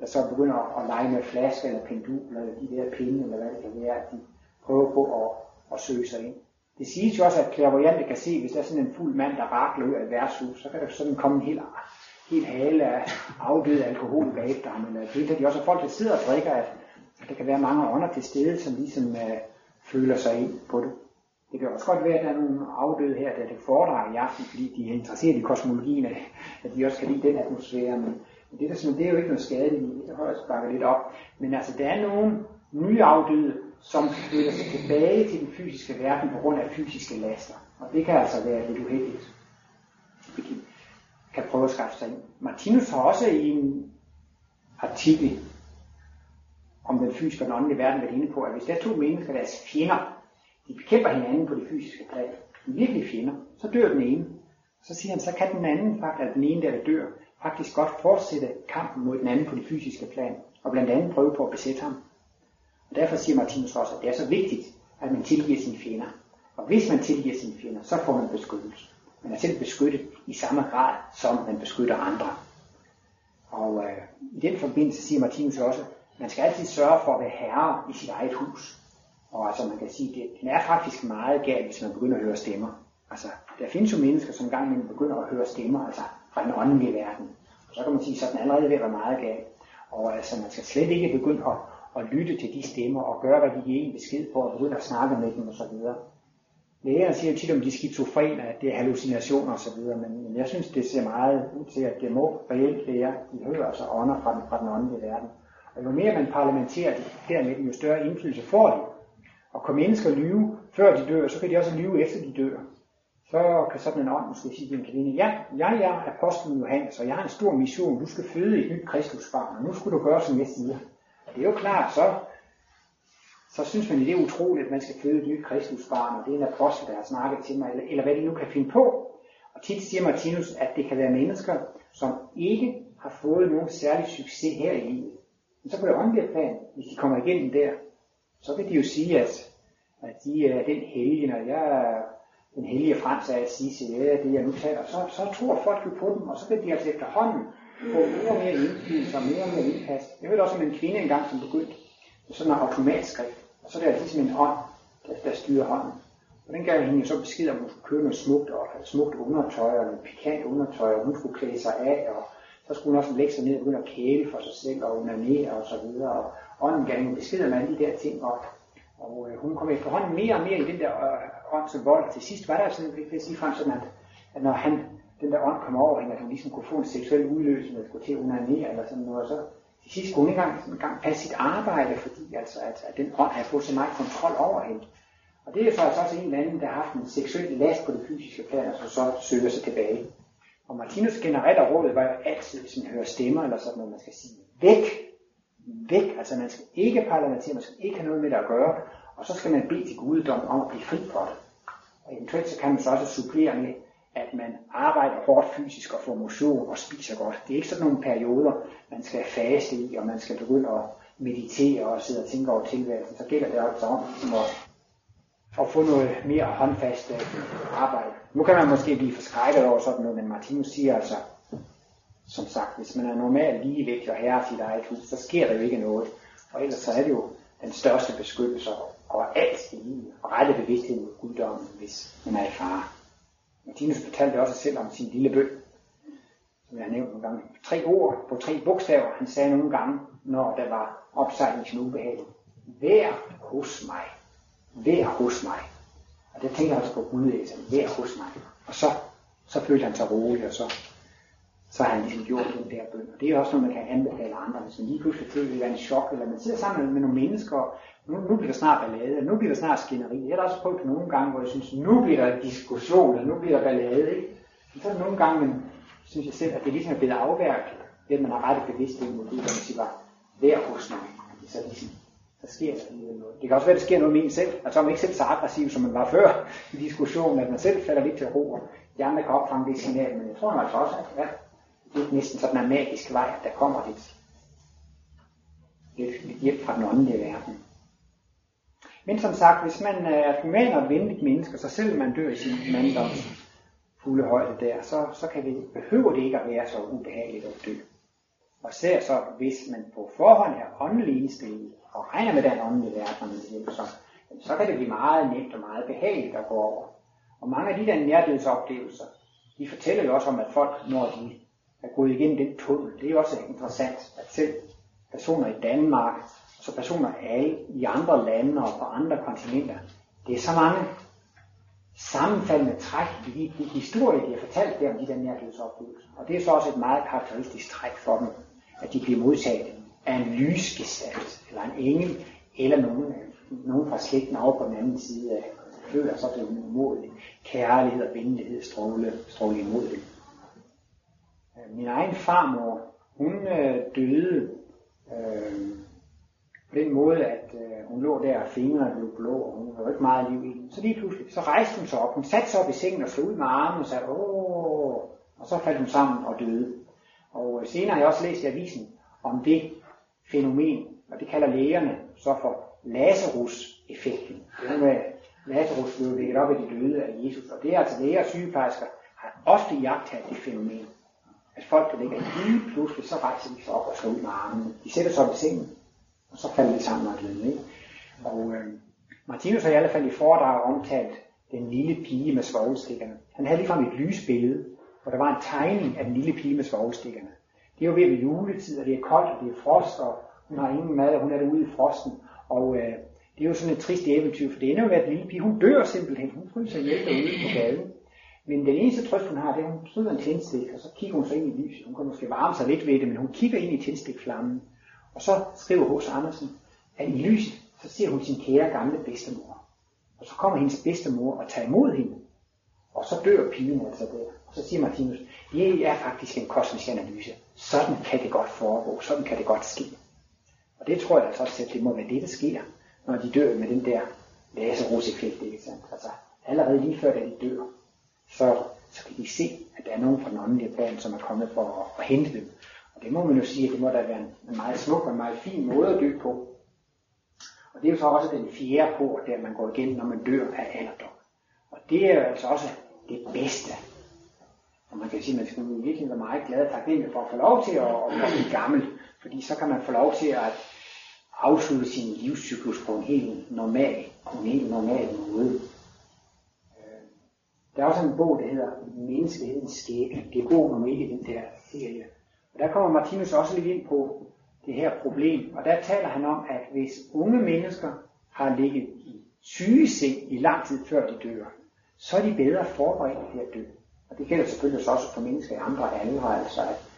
der så begynder at, at lege med flasker eller pendul, eller de der pinde, eller hvad det kan være, at de prøver på at, at søge sig ind. Det siges jo også, at klærvoyante kan se, hvis der er sådan en fuld mand, der rakler ud af et værtshus, så kan der sådan komme en helt, helt hale af afdøde alkohol bagefter ham. Eller øh, det de også folk, der sidder og drikker, at, at der kan være mange ånder til stede, som ligesom øh, føler sig ind på det. Det kan også godt være, at der er nogle afdøde her, der det foredrag i aften, fordi de er interesseret i kosmologien, at de også kan lide den atmosfære. Men det, der, det er jo ikke noget skadeligt, det har jeg sparket lidt op. Men altså, der er nogle nye afdøde, som flytter sig tilbage til den fysiske verden på grund af fysiske laster. Og det kan altså være lidt uheldigt. Vi kan, kan prøve at skaffe sig ind. Martinus har også i en artikel om den fysiske og den åndelige verden været inde på, at hvis der er to mennesker, der er fjender, de bekæmper hinanden på det fysiske plan, virkelig fjender, så dør den ene. Så siger han, så kan den anden faktisk, at den ene der, der dør, faktisk godt fortsætte kampen mod den anden på det fysiske plan, og blandt andet prøve på at besætte ham. Og derfor siger Martinus også, at det er så vigtigt, at man tilgiver sine fjender. Og hvis man tilgiver sine fjender, så får man beskyttelse. Man er selv beskyttet i samme grad, som man beskytter andre. Og øh, i den forbindelse siger Martinus også, man skal altid sørge for at være herre i sit eget hus. Og altså man kan sige, det, den er faktisk meget galt, hvis man begynder at høre stemmer. Altså, der findes jo mennesker, som gang imellem begynder at høre stemmer, altså fra den åndelige verden. Og så kan man sige, så den allerede ved at være meget galt. Og altså, man skal slet ikke begynde at, at lytte til de stemmer og gøre, hvad de giver en besked på, og begynde at snakke med dem osv. Lægerne siger tit om de skizofrene, at det er hallucinationer osv., men, men jeg synes, det ser meget ud til, at det må reelt være, de hører altså ånder fra den, fra den åndelige verden. Og jo mere man parlamenterer det, dermed jo større indflydelse får de. Og kan mennesker lyve, før de dør, så kan de også lyve efter de dør. Så kan sådan en ånd måske sige til en kvinde, ja, jeg er apostlen Johannes, og jeg har en stor mission, du skal føde et nyt kristusbarn, og nu skulle du gøre, som jeg siger. Det er jo klart, så, så synes man, det er utroligt, at man skal føde et nyt kristusbarn, og det er en apostel, der har snakket til mig, eller, eller hvad de nu kan finde på. Og tit siger Martinus, at det kan være mennesker, som ikke har fået nogen særlig succes her i livet. Men så på det åndelige plan, hvis de kommer igennem der, så vil de jo sige, at, at de er den hellige, når jeg er den hellige Frans af at sige til ja, det jeg nu taler, så, så tror folk jo på dem, og så vil de altså efterhånden få mere og mere indflydelse og mere og mere indpas. Jeg ved også om en kvinde engang, som begyndte med sådan en automatskrift, og så er det altså ligesom en hånd, der, der styrer hånden. Og den gav hende jo så besked om, at hun skulle købe noget smukt, og have smukt undertøj, og noget pikant undertøj, og hun skulle klæde sig af, og så skulle hun også lægge sig ned og begynde at kæle for sig selv, og onanere og så videre. Og ånden gav hende besked om alle de der ting, og, og øh, hun kom efterhånden mere og mere i den der øh, ånd som vold. Til sidst var der sådan, vil jeg sige frem sådan, at, at når han, den der ånd kom over hende, at hun ligesom kunne få en seksuel udløsning, at skulle til at onanere eller sådan noget, og så til sidst kunne hun ikke engang, engang passe sit arbejde, fordi altså, at, at den ånd havde fået så meget kontrol over hende. Og det er faktisk også en eller anden, der har haft en seksuel last på det fysiske plan, og så, så søger sig tilbage. Og Martinus generelle råd var jo altid, hvis man hører stemmer eller sådan noget, man skal sige, væk, væk, altså man skal ikke parlamentere, man skal ikke have noget med det at gøre, og så skal man bede til guddom om at blive fri for det. Og eventuelt så kan man så også supplere med, at man arbejder hårdt fysisk og får motion og spiser godt. Det er ikke sådan nogle perioder, man skal faste i, og man skal begynde at meditere og sidde og tænke over tilværelsen. Så gælder det også om at at få noget mere håndfast øh, arbejde. Nu kan man måske blive forskrækket over sådan noget, men Martinus siger altså, som sagt, hvis man er normalt ligevægt og herre sit eget hus, så sker der jo ikke noget. Og ellers så er det jo den største beskyttelse over alt i livet, og rette bevidsthed mod guddommen, hvis man er i fare. Martinus fortalte også selv om sin lille bøn, som jeg har nævnt nogle gange. Tre ord på tre bogstaver. Han sagde nogle gange, når der var opsejling til ubehag. Vær hos mig vær hos mig. Og det tænker jeg også på Gud, altså, vær hos mig. Og så, så følte han sig rolig, og så, så har han ligesom gjort den der bøn. Og det er også noget, man kan anbefale andre, hvis man lige pludselig føler, at en chok, eller man sidder sammen med nogle mennesker, og nu, nu bliver der snart ballade, nu bliver der snart skænderi. Jeg har også prøvet nogle gange, hvor jeg synes, nu bliver der diskussion, eller nu bliver der ballade, ikke? Men så er nogle gange, man synes jeg selv, at det ligesom er blevet afværket, det at man har rettet bevidsthed mod det, hvor man siger bare, vær hos mig. Så ligesom, der sker noget. Det kan også være, at der sker noget med en selv. Altså man ikke selv så aggressiv, som man var før i diskussionen, at man selv falder lidt til ro, og de andre kan opfange det signal. Men jeg tror altså også, at ja, det er næsten sådan en magisk vej, at der kommer lidt, lidt, lidt hjælp fra den åndelige verden. Men som sagt, hvis man øh, er et og venligt menneske, så selv man dør i sin manddoms fulde højde der, så, så kan det, behøver det ikke at være så ubehageligt at dø. Og ser så, hvis man på forhånd er åndelig indstillet, og regner med den åndelige verden, så, så kan det blive meget nemt og meget behageligt at gå over. Og mange af de der nærdødsoplevelser, de fortæller jo også om, at folk, når de er gået igennem den tunnel, det er jo også interessant, at selv personer i Danmark, så personer alle i andre lande og på andre kontinenter, det er så mange sammenfaldende træk i de, de historier, de har fortalt der om de der nærdødsoplevelser. Og det er så også et meget karakteristisk træk for dem, at de bliver modtaget af en lysgestalt, eller en engel, eller nogen, nogen fra slægten over på den anden side af føler så det umådeligt. Kærlighed og venlighed stråle, stråle imod det. Øh, min egen farmor, hun øh, døde øh, på den måde, at øh, hun lå der, og fingrene blev blå, og hun havde ikke meget liv i den. Så lige pludselig, så rejste hun sig op. Hun satte sig op i sengen og slog ud med armen og sagde, åh, og så faldt hun sammen og døde. Og øh, senere har jeg også læst i avisen om det fænomen, og det kalder lægerne så for Lazarus-effekten. Det med, Lazarus blev vækket op af de døde af Jesus, og det er altså læger og sygeplejersker har ofte jagtet det fænomen. At folk, der ligger lige pludselig, så rejser de sig op og slår ud med armene. De sætter sig op i sengen, og så falder de sammen og døde. Ikke? Og øh, Martinus har i hvert fald i foredrag omtalt den lille pige med svovlstikkerne. Han havde ligefrem et lysbillede, hvor der var en tegning af den lille pige med svovlstikkerne. Det er jo ved ved juletid, og det er koldt, og det er frost, og hun har ingen mad, og hun er derude i frosten. Og øh, det er jo sådan et trist eventyr, for det ender jo med, at lille pige, hun dør simpelthen. Hun fryser ihjel derude på gaden. Men den eneste trøst, hun har, det er, at hun sidder en tændstik, og så kigger hun så ind i lyset. Hun kan måske varme sig lidt ved det, men hun kigger ind i tændstikflammen. Og så skriver H.C. Andersen, at i lyset, så ser hun sin kære gamle bedstemor. Og så kommer hendes bedstemor og tager imod hende. Og så dør pigen altså der. Og så siger Martinus, det er faktisk en kosmisk analyse. Sådan kan det godt foregå. Sådan kan det godt ske. Og det tror jeg altså også, at det må være det, der sker, når de dør med den der laseroseffekt, ikke sandt? Altså, allerede lige før, da de dør, så, så kan de se, at der er nogen fra den åndelige plan, som er kommet for at, at hente dem. Og det må man jo sige, at det må da være en, en meget smuk og en meget fin måde at dø på. Og det er jo så også den fjerde port, der man går igennem, når man dør af alderdom. Og det er jo altså også det bedste. Og man kan sige, at man skal virkelig være meget glad og taknemmelig for at få lov til at, at blive gammel. Fordi så kan man få lov til at afslutte sin livscyklus på en helt normal, på en helt normal måde. Øh, der er også en bog, der hedder Menneskehedens skæbne. Det er god nummer i den der serie. Og der kommer Martinus også lidt ind på det her problem. Og der taler han om, at hvis unge mennesker har ligget i sygeseng i lang tid før de dør, så er de bedre forberedt til at dø. Og det gælder selvfølgelig også for mennesker i andre aldre, altså at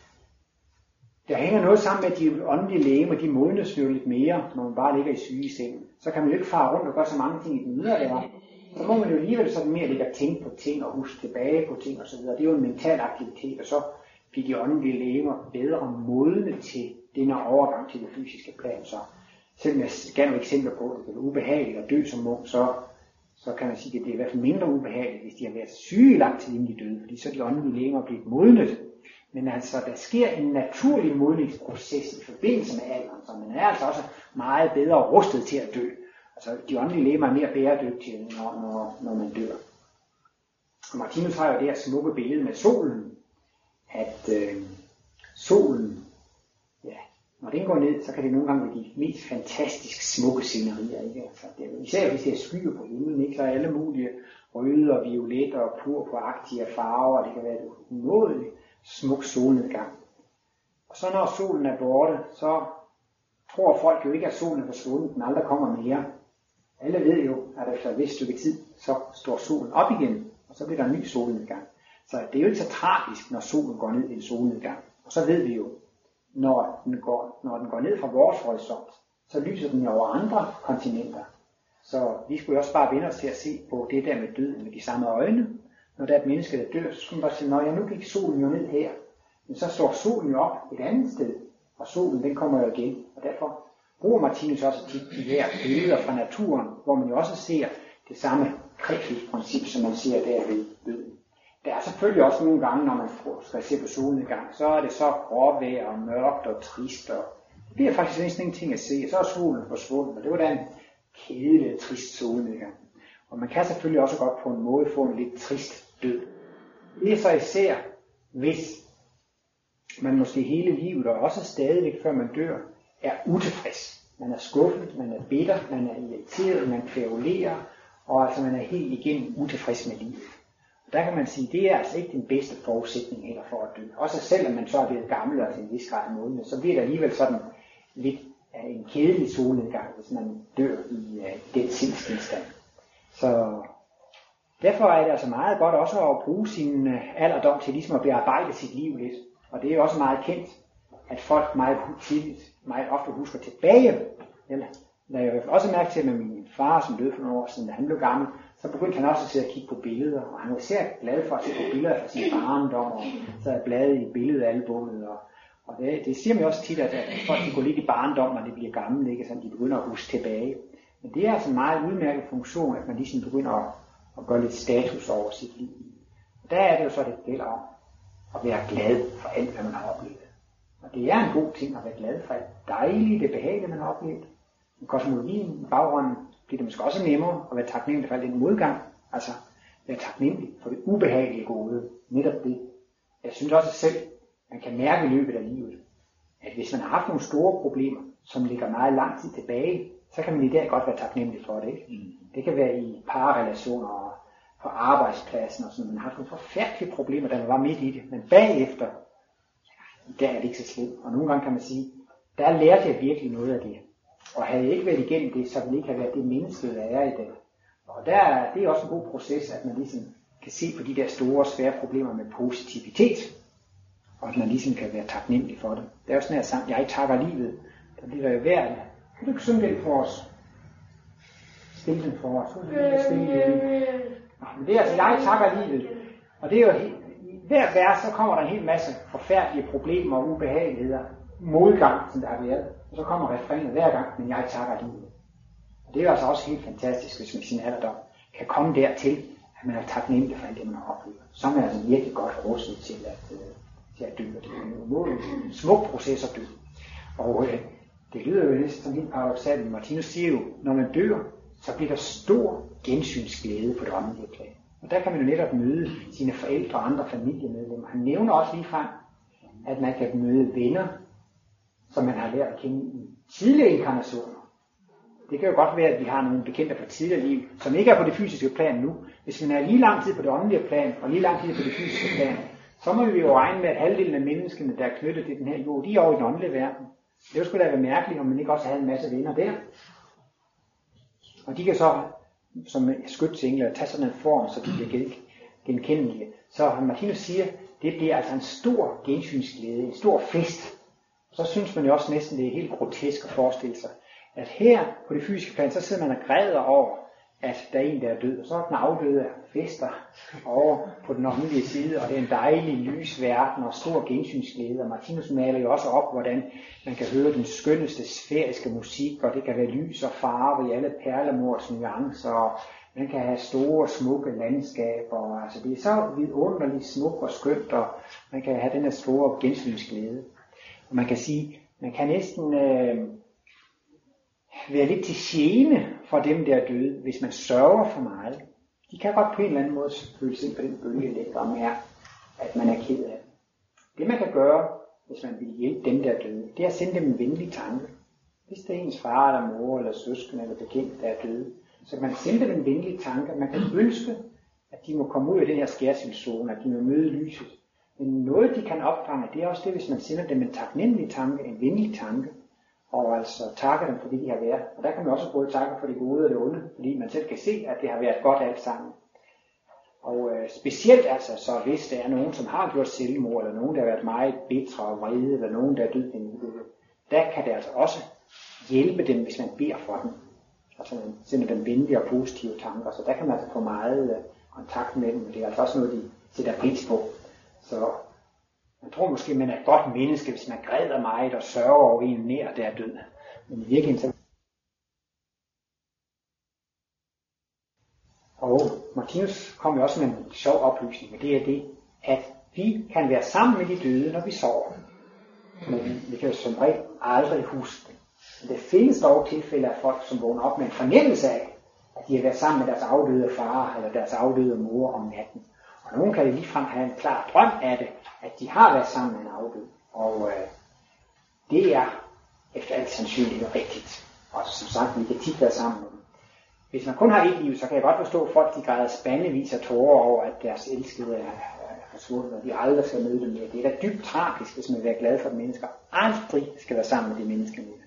der hænger noget sammen med, at de åndelige lægemer, de modnes jo lidt mere, når man bare ligger i syge seng. Så kan man jo ikke fare rundt og gøre så mange ting i den ydre der. Så må man jo alligevel sådan mere ligge og tænke på ting og huske tilbage på ting osv. Det er jo en mental aktivitet, og så bliver de åndelige lægemer bedre modne til den her overgang til det fysiske plan. Så selvom jeg gav nogle eksempler på, at det er ubehageligt at dø som munk, så, så kan man sige, at det er i hvert fald mindre ubehageligt, hvis de har været syge lang tid inden de døde, fordi så er de åndelige lægemer blevet modnet. Men altså, der sker en naturlig modningsproces i forbindelse med alderen, så man er altså også meget bedre rustet til at dø. Altså, de åndelige lægemer er mere bæredygtige, når, når, når man dør. Og Martinus har jo det her smukke billede med solen, at øh, solen når den går ned, så kan det nogle gange være de mest fantastisk smukke scenerier. Ikke? Altså, det er, især hvis det er skyer på himlen, ikke? så er alle mulige røde og violette og purpuragtige farver, og det kan være et umådeligt smuk solnedgang. Og så når solen er borte, så tror folk jo ikke, at solen er forsvundet, den aldrig kommer mere. Alle ved jo, at efter et vist stykke tid, så står solen op igen, og så bliver der en ny solnedgang. Så det er jo ikke så tragisk, når solen går ned i en solnedgang. Og så ved vi jo, når den går, når den går ned fra vores horisont, så lyser den jo over andre kontinenter. Så vi skulle også bare vende os til at se på det der med døden med de samme øjne. Når der er et menneske, der dør, så skulle man bare sige, når jeg nu gik solen jo ned her, men så står solen jo op et andet sted, og solen den kommer jo igen. Og derfor bruger Martinus også tit de her billeder fra naturen, hvor man jo også ser det samme kredsløbsprincip, som man ser der ved døden. Der er selvfølgelig også nogle gange, når man skal se på solnedgang, så er det så gråvejr og mørkt og trist. Og det bliver faktisk næsten ingenting at se. Så er solen forsvundet, og det var da en kedelig, trist solnedgang. Og man kan selvfølgelig også godt på en måde få en lidt trist død. Det er så især, hvis man måske hele livet, og også stadigvæk før man dør, er utilfreds. Man er skuffet, man er bitter, man er irriteret, man kværulerer, og altså man er helt igennem utilfreds med livet. Der kan man sige, det er altså ikke den bedste forudsætning heller for at dø. Også selvom man så er blevet gammel og til en vis grad modne, så bliver det alligevel sådan lidt af en kedelig solnedgang, hvis man dør i uh, den sindstilstand. Så derfor er det altså meget godt også at bruge sin uh, alderdom til ligesom at bearbejde sit liv lidt. Og det er også meget kendt, at folk meget tidligt, meget ofte husker tilbage. Eller, der jeg også mærke til med min far, som døde for nogle år siden, da han blev gammel, så begyndte han også at sidde og kigge på billeder, og han var især glad for at se på billeder fra sin barndom, og så er bladet i billedalbummet, og, og det, det siger man også tit, at, at folk de går lidt i barndom, når de bliver gamle, ikke? Så de begynder at huske tilbage. Men det er altså en meget udmærket funktion, at man ligesom begynder at, at gøre lidt status over sit liv. Og der er det jo så, det gælder om at være glad for alt, hvad man har oplevet. Og det er en god ting at være glad for alt dejligt, det behagelige, man har oplevet. Men kosmologien i baggrunden bliver det måske også nemmere at være taknemmelig for al den modgang. Altså være taknemmelig for det ubehagelige gode. Netop det. Jeg synes også selv, man kan mærke i løbet af livet, at hvis man har haft nogle store problemer, som ligger meget lang tid tilbage, så kan man i dag godt være taknemmelig for det. Ikke? Mm. Det kan være i parrelationer og på arbejdspladsen og sådan Man har haft nogle forfærdelige problemer, da man var midt i det. Men bagefter, i dag er det ikke så slemt. Og nogle gange kan man sige, der lærte jeg virkelig noget af det. Og havde jeg ikke været igennem det, så ville det ikke have været det menneske, der er i dag. Og der, det er også en god proces, at man ligesom kan se på de der store, svære problemer med positivitet. Og at man ligesom kan være taknemmelig for det. Det er jo sådan her sang, jeg takker livet. Der bliver jo værd. Kan du ikke synge den for os? Stil den for os. Spil den. Men det er altså, jeg takker livet. Og det er jo helt, i hver vers, så kommer der en hel masse forfærdelige problemer og ubehageligheder. Modgang, som der har været. Og så kommer refrænet hver gang, men jeg takker livet. Og det er altså også helt fantastisk, hvis man sin alderdom kan komme dertil, at man er taknemmelig for alt det, man har oplevet. Så er man altså virkelig godt rustet til at, øh, til at dø. Og det er en, en smuk proces at dø. Og øh, Det lyder jo næsten som helt paradoxalt, men Martinus siger jo, når man dør, så bliver der stor gensynsglæde på det åndelige plan. Og der kan man jo netop møde sine forældre og andre familiemedlemmer. Han nævner også lige frem, at man kan møde venner, som man har lært at kende i tidligere inkarnationer. Det kan jo godt være, at vi har nogle bekendte fra tidligere liv, som ikke er på det fysiske plan nu. Hvis man er lige lang tid på det åndelige plan, og lige lang tid på det fysiske plan, så må vi jo regne med, at halvdelen af menneskene, der er knyttet til den her jord, de er over i den åndelige verden. Det skulle da være mærkeligt, om man ikke også havde en masse venner der. Og de kan så, som skytsengler, tage sådan en form, så de bliver genkendelige. Så Martinus siger, det bliver altså en stor gensynsglæde, en stor fest. Så synes man jo også næsten, det er helt grotesk at forestille sig, at her på det fysiske plan, så sidder man og græder over, at der er en, der er død. Og så er den afdøde fester over på den åndelige side, og det er en dejlig lys verden og stor gensynsglæde. Og Martinus maler jo også op, hvordan man kan høre den skønneste sfæriske musik, og det kan være lys og farve i alle perlemors nuancer, og man kan have store, smukke landskaber. Og, altså det er så vidunderligt smukt og skønt, og man kan have den her store gensynsglæde. Og man kan sige, man kan næsten øh, være lidt til gene for dem, der er døde, hvis man sørger for meget. De kan godt på en eller anden måde føle sig på den bølge og mærke, at man er ked af det. Det man kan gøre, hvis man vil hjælpe dem, der er døde, det er at sende dem en venlig tanke. Hvis det er ens far eller mor eller søskende eller bekendt, der er døde, så kan man sende dem en venlig tanke. Man kan ønske, at de må komme ud af den her skærsildzone, at de må møde lyset. Men noget, de kan opfange, det er også det, hvis man sender dem en taknemmelig tanke, en venlig tanke, og altså takke dem for det, de har været. Og der kan man også både takke for det gode og det onde, fordi man selv kan se, at det har været godt alt sammen. Og øh, specielt altså, så hvis der er nogen, som har gjort selvmord, eller nogen, der har været meget bitre og vrede, eller nogen, der er død en ulykke, der kan det altså også hjælpe dem, hvis man beder for dem. Altså man sender dem venlige og positive tanker, så der kan man altså få meget øh, kontakt med dem, og det er altså også noget, de sætter pris på. Så man tror måske, man er et godt menneske, hvis man græder meget og sørger over en nær, der er død. Men i virkeligheden så... Og Martinus kom jo også med en sjov oplysning, og det er det, at vi kan være sammen med de døde, når vi sover. Men vi kan jo som regel aldrig huske det. Men der findes dog tilfælde af folk, som vågner op med en fornemmelse af, at de har været sammen med deres afdøde far eller deres afdøde mor om natten. Og nogen kan ligefrem have en klar drøm af det, at de har været sammen med en afdød. Og øh, det er efter alt sandsynligt rigtigt. Og som sagt, vi kan tit være sammen med dem. Hvis man kun har et liv, så kan jeg godt forstå, at folk de græder spandevis af tårer over, at deres elskede er, er forsvundet, og de aldrig skal møde dem mere. Det er da dybt tragisk, hvis man vil være glad for, at mennesker aldrig skal være sammen med de mennesker mere.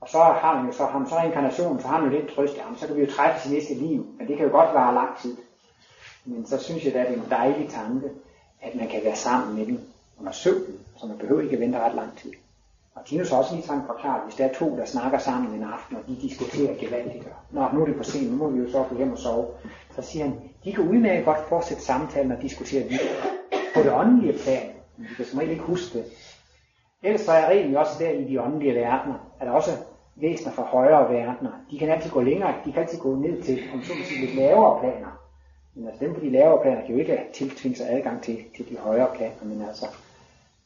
Og så har man jo så, ham så reinkarnationen, så har man jo lidt trøst, jamen, så kan vi jo træffe i næste liv, men det kan jo godt vare lang tid. Men så synes jeg, at det er en dejlig tanke, at man kan være sammen med dem under søvnen, så man behøver ikke at vente ret lang tid. Og Tinus har også lige sådan forklaret, hvis der er to, der snakker sammen en aften, og de diskuterer gevaldigt, og Nå, nu er det på scenen, nu må vi jo så gå hjem og sove. Så siger han, de kan udmærket godt fortsætte samtalen og diskutere videre på det åndelige plan, men de kan som regel ikke huske det. Ellers så er reglen jo også der i de åndelige verdener, at der også væsener fra højere verdener, de kan altid gå længere, de kan altid gå ned til, om så sige, lidt lavere planer. Men altså dem på de lavere planer kan jo ikke tiltvinge sig adgang til, til de højere planer, men altså,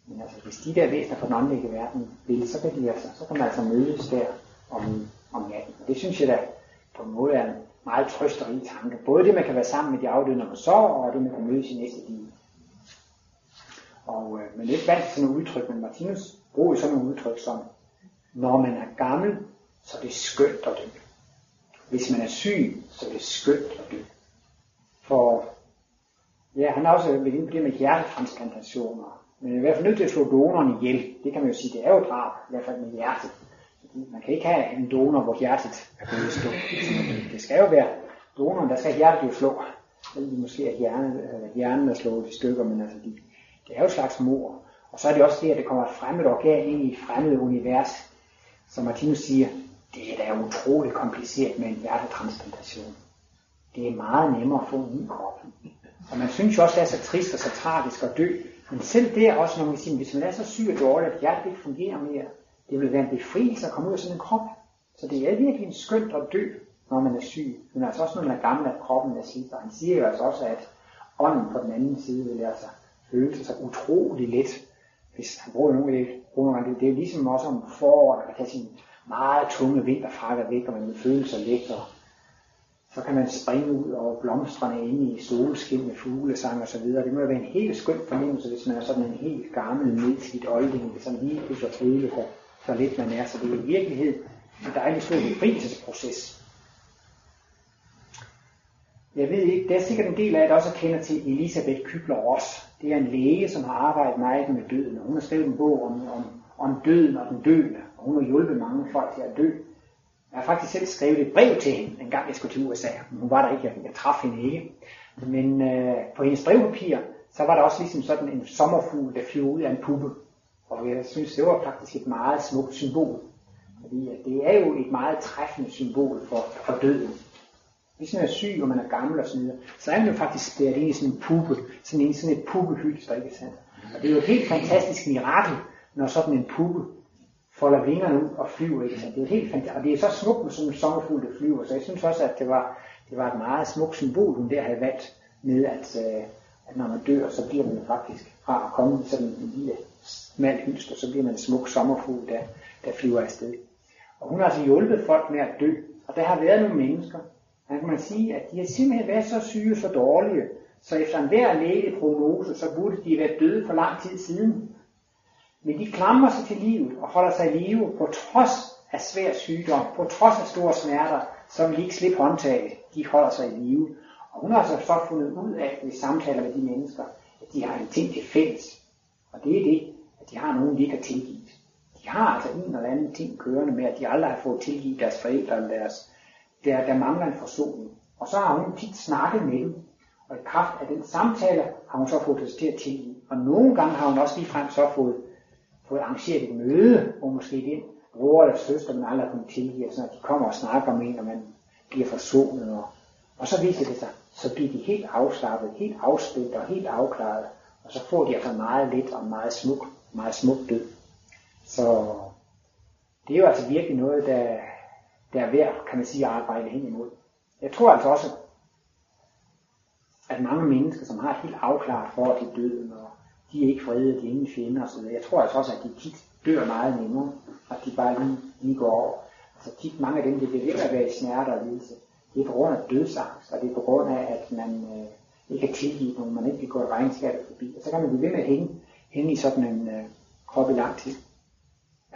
men altså hvis de der væsener fra den åndelige verden vil, så kan, de altså, så kan man altså mødes der om, om natten. Og det synes jeg da på en måde er en meget trøsterig tanke. Både det, man kan være sammen med de afdøde, når man sover, og det, man kan mødes i næste liv. Og øh, man er ikke vant til sådan nogle udtryk, men Martinus bruger sådan nogle udtryk som, når man er gammel, så er det skønt at dø. Hvis man er syg, så er det skønt at dø. For ja, han har også været inde på det med hjertetransplantationer. Men i hvert fald nødt til at slå donoren ihjel. Det kan man jo sige, det er jo drab, i hvert fald med hjertet. Man kan ikke have en donor, hvor hjertet er gået i stå. Det skal jo være donoren, der skal hjertet jo slå. Det måske at hjernen, øh, hjernen er slået i stykker, men altså de, det er jo et slags mor. Og så er det også det, at det kommer et fremmed organ ind i et fremmed univers. Som Martinus siger, det er da utroligt kompliceret med en hjertetransplantation det er meget nemmere at få en ny krop. Og man synes jo også, det er så trist og så tragisk at dø. Men selv det også, når man siger, hvis man er så syg og dårlig, at hjertet ikke fungerer mere, det vil være en befrielse at komme ud af sådan en krop. Så det er virkelig skønt at dø, når man er syg. Men altså også, når man er gammel, at kroppen er slidt. Og han siger jo altså også, at ånden på den anden side vil altså føle sig så utrolig let hvis han bruger nogle af det, det er ligesom også om foråret, der kan tage sin meget tunge vinterfrakker væk, og man vil føle sig lækker. Så kan man springe ud over blomstrene inde i solskin med fuglesang og så videre. Det må være en helt skøn fornemmelse, hvis man er sådan en helt gammel, nedslidt olding, som lige pludselig føle for, så lidt man er. Så det er i virkelighed en dejlig stor befrielsesproces. Jeg ved ikke, der er sikkert en del af jer, der også kender til Elisabeth Kübler-Ross. Det er en læge, som har arbejdet meget med døden, og hun har skrevet en bog om, om, om døden og den døende, og hun har hjulpet mange folk til at dø. Jeg har faktisk selv skrevet et brev til hende, en gang jeg skulle til USA. Hun var der ikke, jeg, jeg traf hende ikke. Men øh, på hendes brevpapir, så var der også ligesom sådan en sommerfugl, der flyver ud af en puppe. Og jeg synes, det var faktisk et meget smukt symbol. Fordi det er jo et meget træffende symbol for, for døden. Hvis man er syg, og man er gammel og sådan noget, så er man jo faktisk spærret ind i sådan en puppe, sådan en sådan et puppehylster, ikke sandt? Og det er jo et helt fantastisk mirakel, når sådan en puppe folder vingerne ud og flyver, ikke Så Det er helt fantastisk, og det er så smukt med sådan en sommerfugl, der flyver, så jeg synes også, at det var, det var et meget smukt symbol, hun der havde valgt med, at, øh, at når man dør, så bliver man faktisk fra at komme sådan en lille smal hylster, så bliver man en smuk sommerfugl, der, der flyver afsted. Og hun har altså hjulpet folk med at dø, og der har været nogle mennesker, man kan man sige, at de har simpelthen været så syge, så dårlige, så efter enhver lægeprognose, så burde de være døde for lang tid siden. Men de klamrer sig til livet og holder sig i live på trods af svær sygdom, på trods af store smerter, så vil de ikke slippe håndtaget. De holder sig i live. Og hun har altså så fundet ud af, ved samtaler med de mennesker, at de har en ting til fælles. Og det er det, at de har nogen, de ikke har tilgivet. De har altså en eller anden ting kørende med, at de aldrig har fået tilgivet deres forældre eller deres der, der mangler en forsoning. Og så har hun tit snakket med dem, og i kraft af den samtale har hun så fået det til at tilgive. Og nogle gange har hun også ligefrem så fået, fået arrangeret et møde, hvor måske den bror eller søster, man aldrig kunne tilgive, så de kommer og snakker med en, og man bliver forsonet. Og, og så viser det sig, så bliver de helt afslappet, helt afspændt og helt afklaret. Og så får de altså meget lidt og meget smuk, meget smuk død. Så det er jo altså virkelig noget, der, der er værd, kan man sige, at arbejde hen imod. Jeg tror altså også, at mange mennesker, som har et helt afklaret forhold til døden, og de er ikke fredede, de er ingen fjender osv., jeg tror altså også, at de tit dør meget nemmere, og de bare lige, lige går over. Altså tit mange af dem, det bliver ved at være i smerte og lidelse. Det er på grund af dødsangst, og det er på grund af, at man øh, ikke er tilgivet nogen, man ikke kan gå regnskabet forbi. Og så kan man blive ved med at hænge, hænge i sådan en øh, krop i lang tid.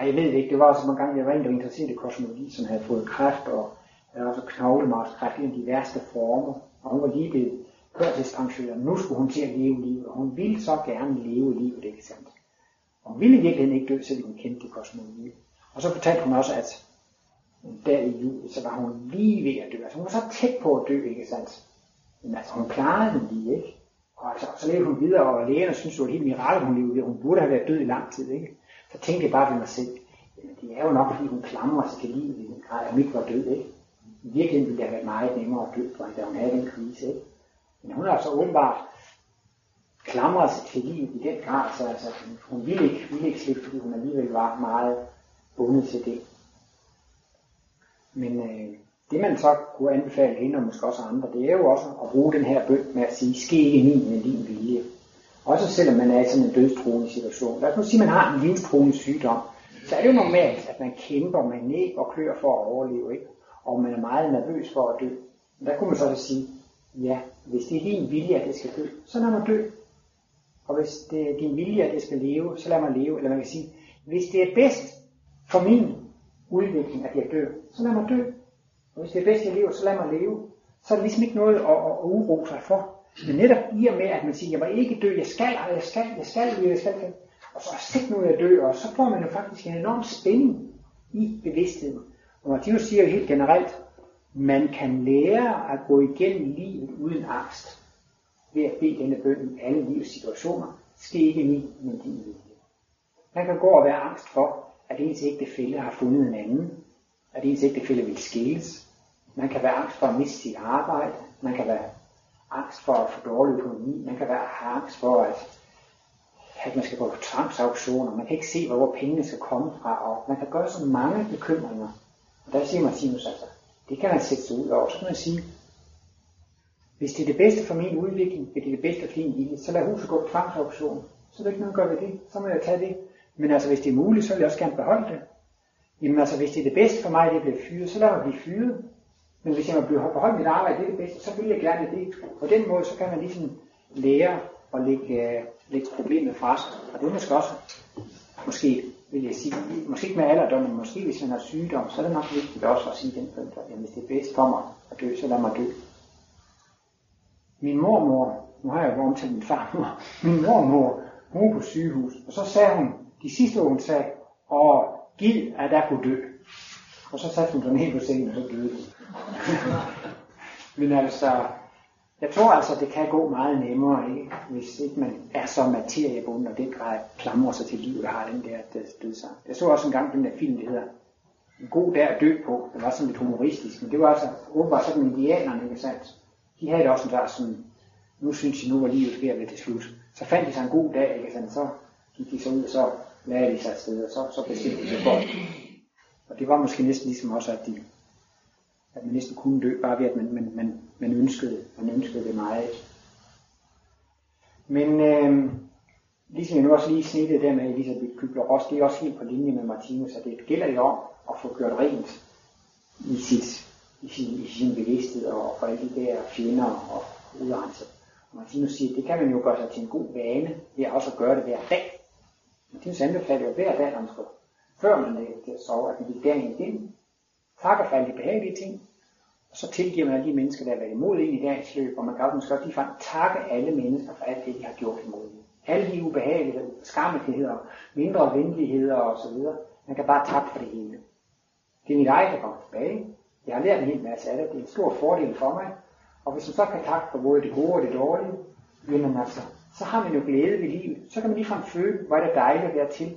Ja, jeg ved det ikke, det var også nogle gange, jeg var egentlig interesseret i kosmologi, som havde fået kræft, og havde også knoglemarskræft i de værste former, og hun var lige blevet førtidspensioneret. Nu skulle hun til at leve livet, og hun ville så gerne leve livet, ikke sandt? Og hun ville i virkeligheden ikke dø, selvom hun kendte det kosmologi. Og så fortalte hun også, at der i juli, så var hun lige ved at dø. Altså hun var så tæt på at dø, ikke sandt? Men altså hun klarede den lige, ikke? Og altså, så levede hun videre, og lægerne synes det var helt mirakel, hun levede. Hun burde have været død i lang tid, ikke? Så tænkte jeg bare ved mig selv, jamen det er jo nok, fordi hun klamrer sig til livet i den grad, at hun ikke var død, ikke? I virkeligheden ville det have været meget nemmere at dø, for da hun havde den krise, ikke? Men hun har så åbenbart klamret sig til livet i den grad, så altså, hun ville ikke, ville ikke slippe, fordi hun alligevel var meget bundet til det. Men øh, det man så kunne anbefale hende, og måske også andre, det er jo også at bruge den her bøn med at sige, ske ikke min, men din vilje. Også selvom man er i sådan en dødstruende situation. Lad os nu sige, at man har en livstruende sygdom. Så er det jo normalt, at man kæmper med næb og klør for at overleve. Ikke? Og man er meget nervøs for at dø. Men der kunne man så sige, ja, hvis det er din vilje, at det skal dø, så lad mig dø. Og hvis det er din vilje, at det skal leve, så lad mig leve. Eller man kan sige, hvis det er bedst for min udvikling, at jeg dør, så lad mig dø. Og hvis det er bedst, at jeg lever, så lad mig leve. Så er det ligesom ikke noget at, at uro sig for. Men netop i og med, at man siger, jeg må ikke dø, jeg skal, jeg skal, jeg skal, jeg skal, jeg skal, og så sæt nu jeg dør, og så får man jo faktisk en enorm spænding i bevidstheden. Og Martinus siger jo helt generelt, man kan lære at gå igennem livet uden angst, ved at bede denne bøn i alle livets situationer, ske ikke min, men din vilje. Man kan gå og være angst for, at ens ægtefælle har fundet en anden, at ens ægtefælle vil skilles. Man kan være angst for at miste sit arbejde. Man kan være angst for at få dårlig økonomi. Man kan være angst for, at, at man skal gå på tvangsauktioner. Man kan ikke se, hvor pengene skal komme fra. Og man kan gøre så mange bekymringer. Og der siger Martinus altså, det kan man sætte sig ud over. Så kan man sige, hvis det er det bedste for min udvikling, hvis det er det bedste for din vilje, så lad huset gå på tvangsauktion. så er det ikke noget at gøre ved det. Så må jeg tage det. Men altså, hvis det er muligt, så vil jeg også gerne beholde det. Jamen altså, hvis det er det bedste for mig, at det bliver fyret, så lad mig blive fyret. Men hvis jeg må blive beholde mit arbejde, det er det bedste, så vil jeg gerne det. På den måde, så kan man ligesom lære at lægge, uh, lægge problemet fra sig. Og det er måske også, måske vil jeg sige, måske ikke med alderdom, men måske hvis man har sygdom, så er det nok vigtigt også at sige den punkt, at hvis det er bedst for mig at dø, så lad mig dø. Min mormor, nu har jeg jo omtalt min farmor, min mormor, hun var på sygehus, og så sagde hun, de sidste år hun sagde, og giv at der kunne dø. Og så satte hun sig ned på sengen, og så døde hun. Men altså, jeg tror altså, det kan gå meget nemmere, ikke? hvis ikke man er så materiebunden, og den grad klamrer sig til livet og har den der dødsang. Jeg så også en gang den der film, der hedder En god dag at dø på. Det var sådan lidt humoristisk, men det var altså åbenbart sådan indianerne, ikke sandt? De havde det også sådan der sådan, nu synes de nu, var livet ved at være til slut. Så fandt de sig en god dag, ikke sandt? Så gik de så ud, og så lagde de sig afsted, og så, så bestemte de sig for Og det var måske næsten ligesom også, at de at man næsten kunne dø, bare ved at man, man, man, man, ønskede, man ønskede det meget. Men øh, ligesom jeg nu også lige snittet der med Elisabeth Kybler Ross, det er også helt på linje med Martinus, at det gælder jo om at få gjort rent i, sit, i, sin, i sin bevidsthed og for alle de der fjender og udrenset. Og Martinus siger, at det kan man jo gøre sig til en god vane ved at også gøre det hver dag. Martinus anbefaler jo hver dag, at man skal, før man lægger til at sove, at man gik dagen igen takker for alle de behagelige ting, og så tilgiver man alle de mennesker, der har været imod en i dagens løb, og man kan også godt også ligefrem takke alle mennesker for alt det, de har gjort imod en. Alle de ubehageligheder, skammeligheder, mindre venligheder osv. Man kan bare takke for det hele. Det er mit eget, der kommer tilbage. Jeg har lært en hel masse af det. Det er en stor fordel for mig. Og hvis man så kan takke for både det gode og det dårlige, jamen altså, så har man jo glæde ved livet. Så kan man ligefrem føle, hvor er det dejligt at være til.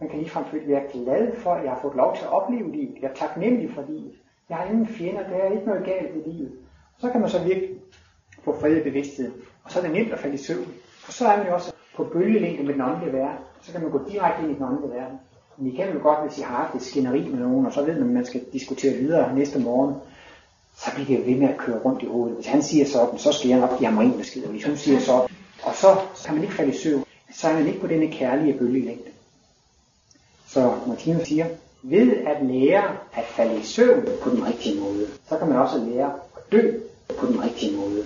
Man kan ligefrem føle, at jeg er glad for, at jeg har fået lov til at opleve livet. Jeg er taknemmelig for livet. Jeg har ingen fjender, der er ikke noget galt i livet. Så kan man så virkelig få fred i bevidstheden. Og så er det nemt at falde i søvn. Og så er man jo også på bølgelængde med den åndelige verden. Så kan man gå direkte ind i den åndelige verden. Men I kan jo godt, hvis I har haft et skænderi med nogen, og så ved man, at man skal diskutere videre næste morgen, så bliver det jo ved med at køre rundt i hovedet. Hvis han siger sådan, så skal jeg nok give ham en besked. Hvis hun siger sådan, og så kan man ikke falde i søvn, så er man ikke på denne kærlige bølgelængde. Så Martinus siger, ved at lære at falde i søvn på den rigtige måde, så kan man også lære at dø på den rigtige måde.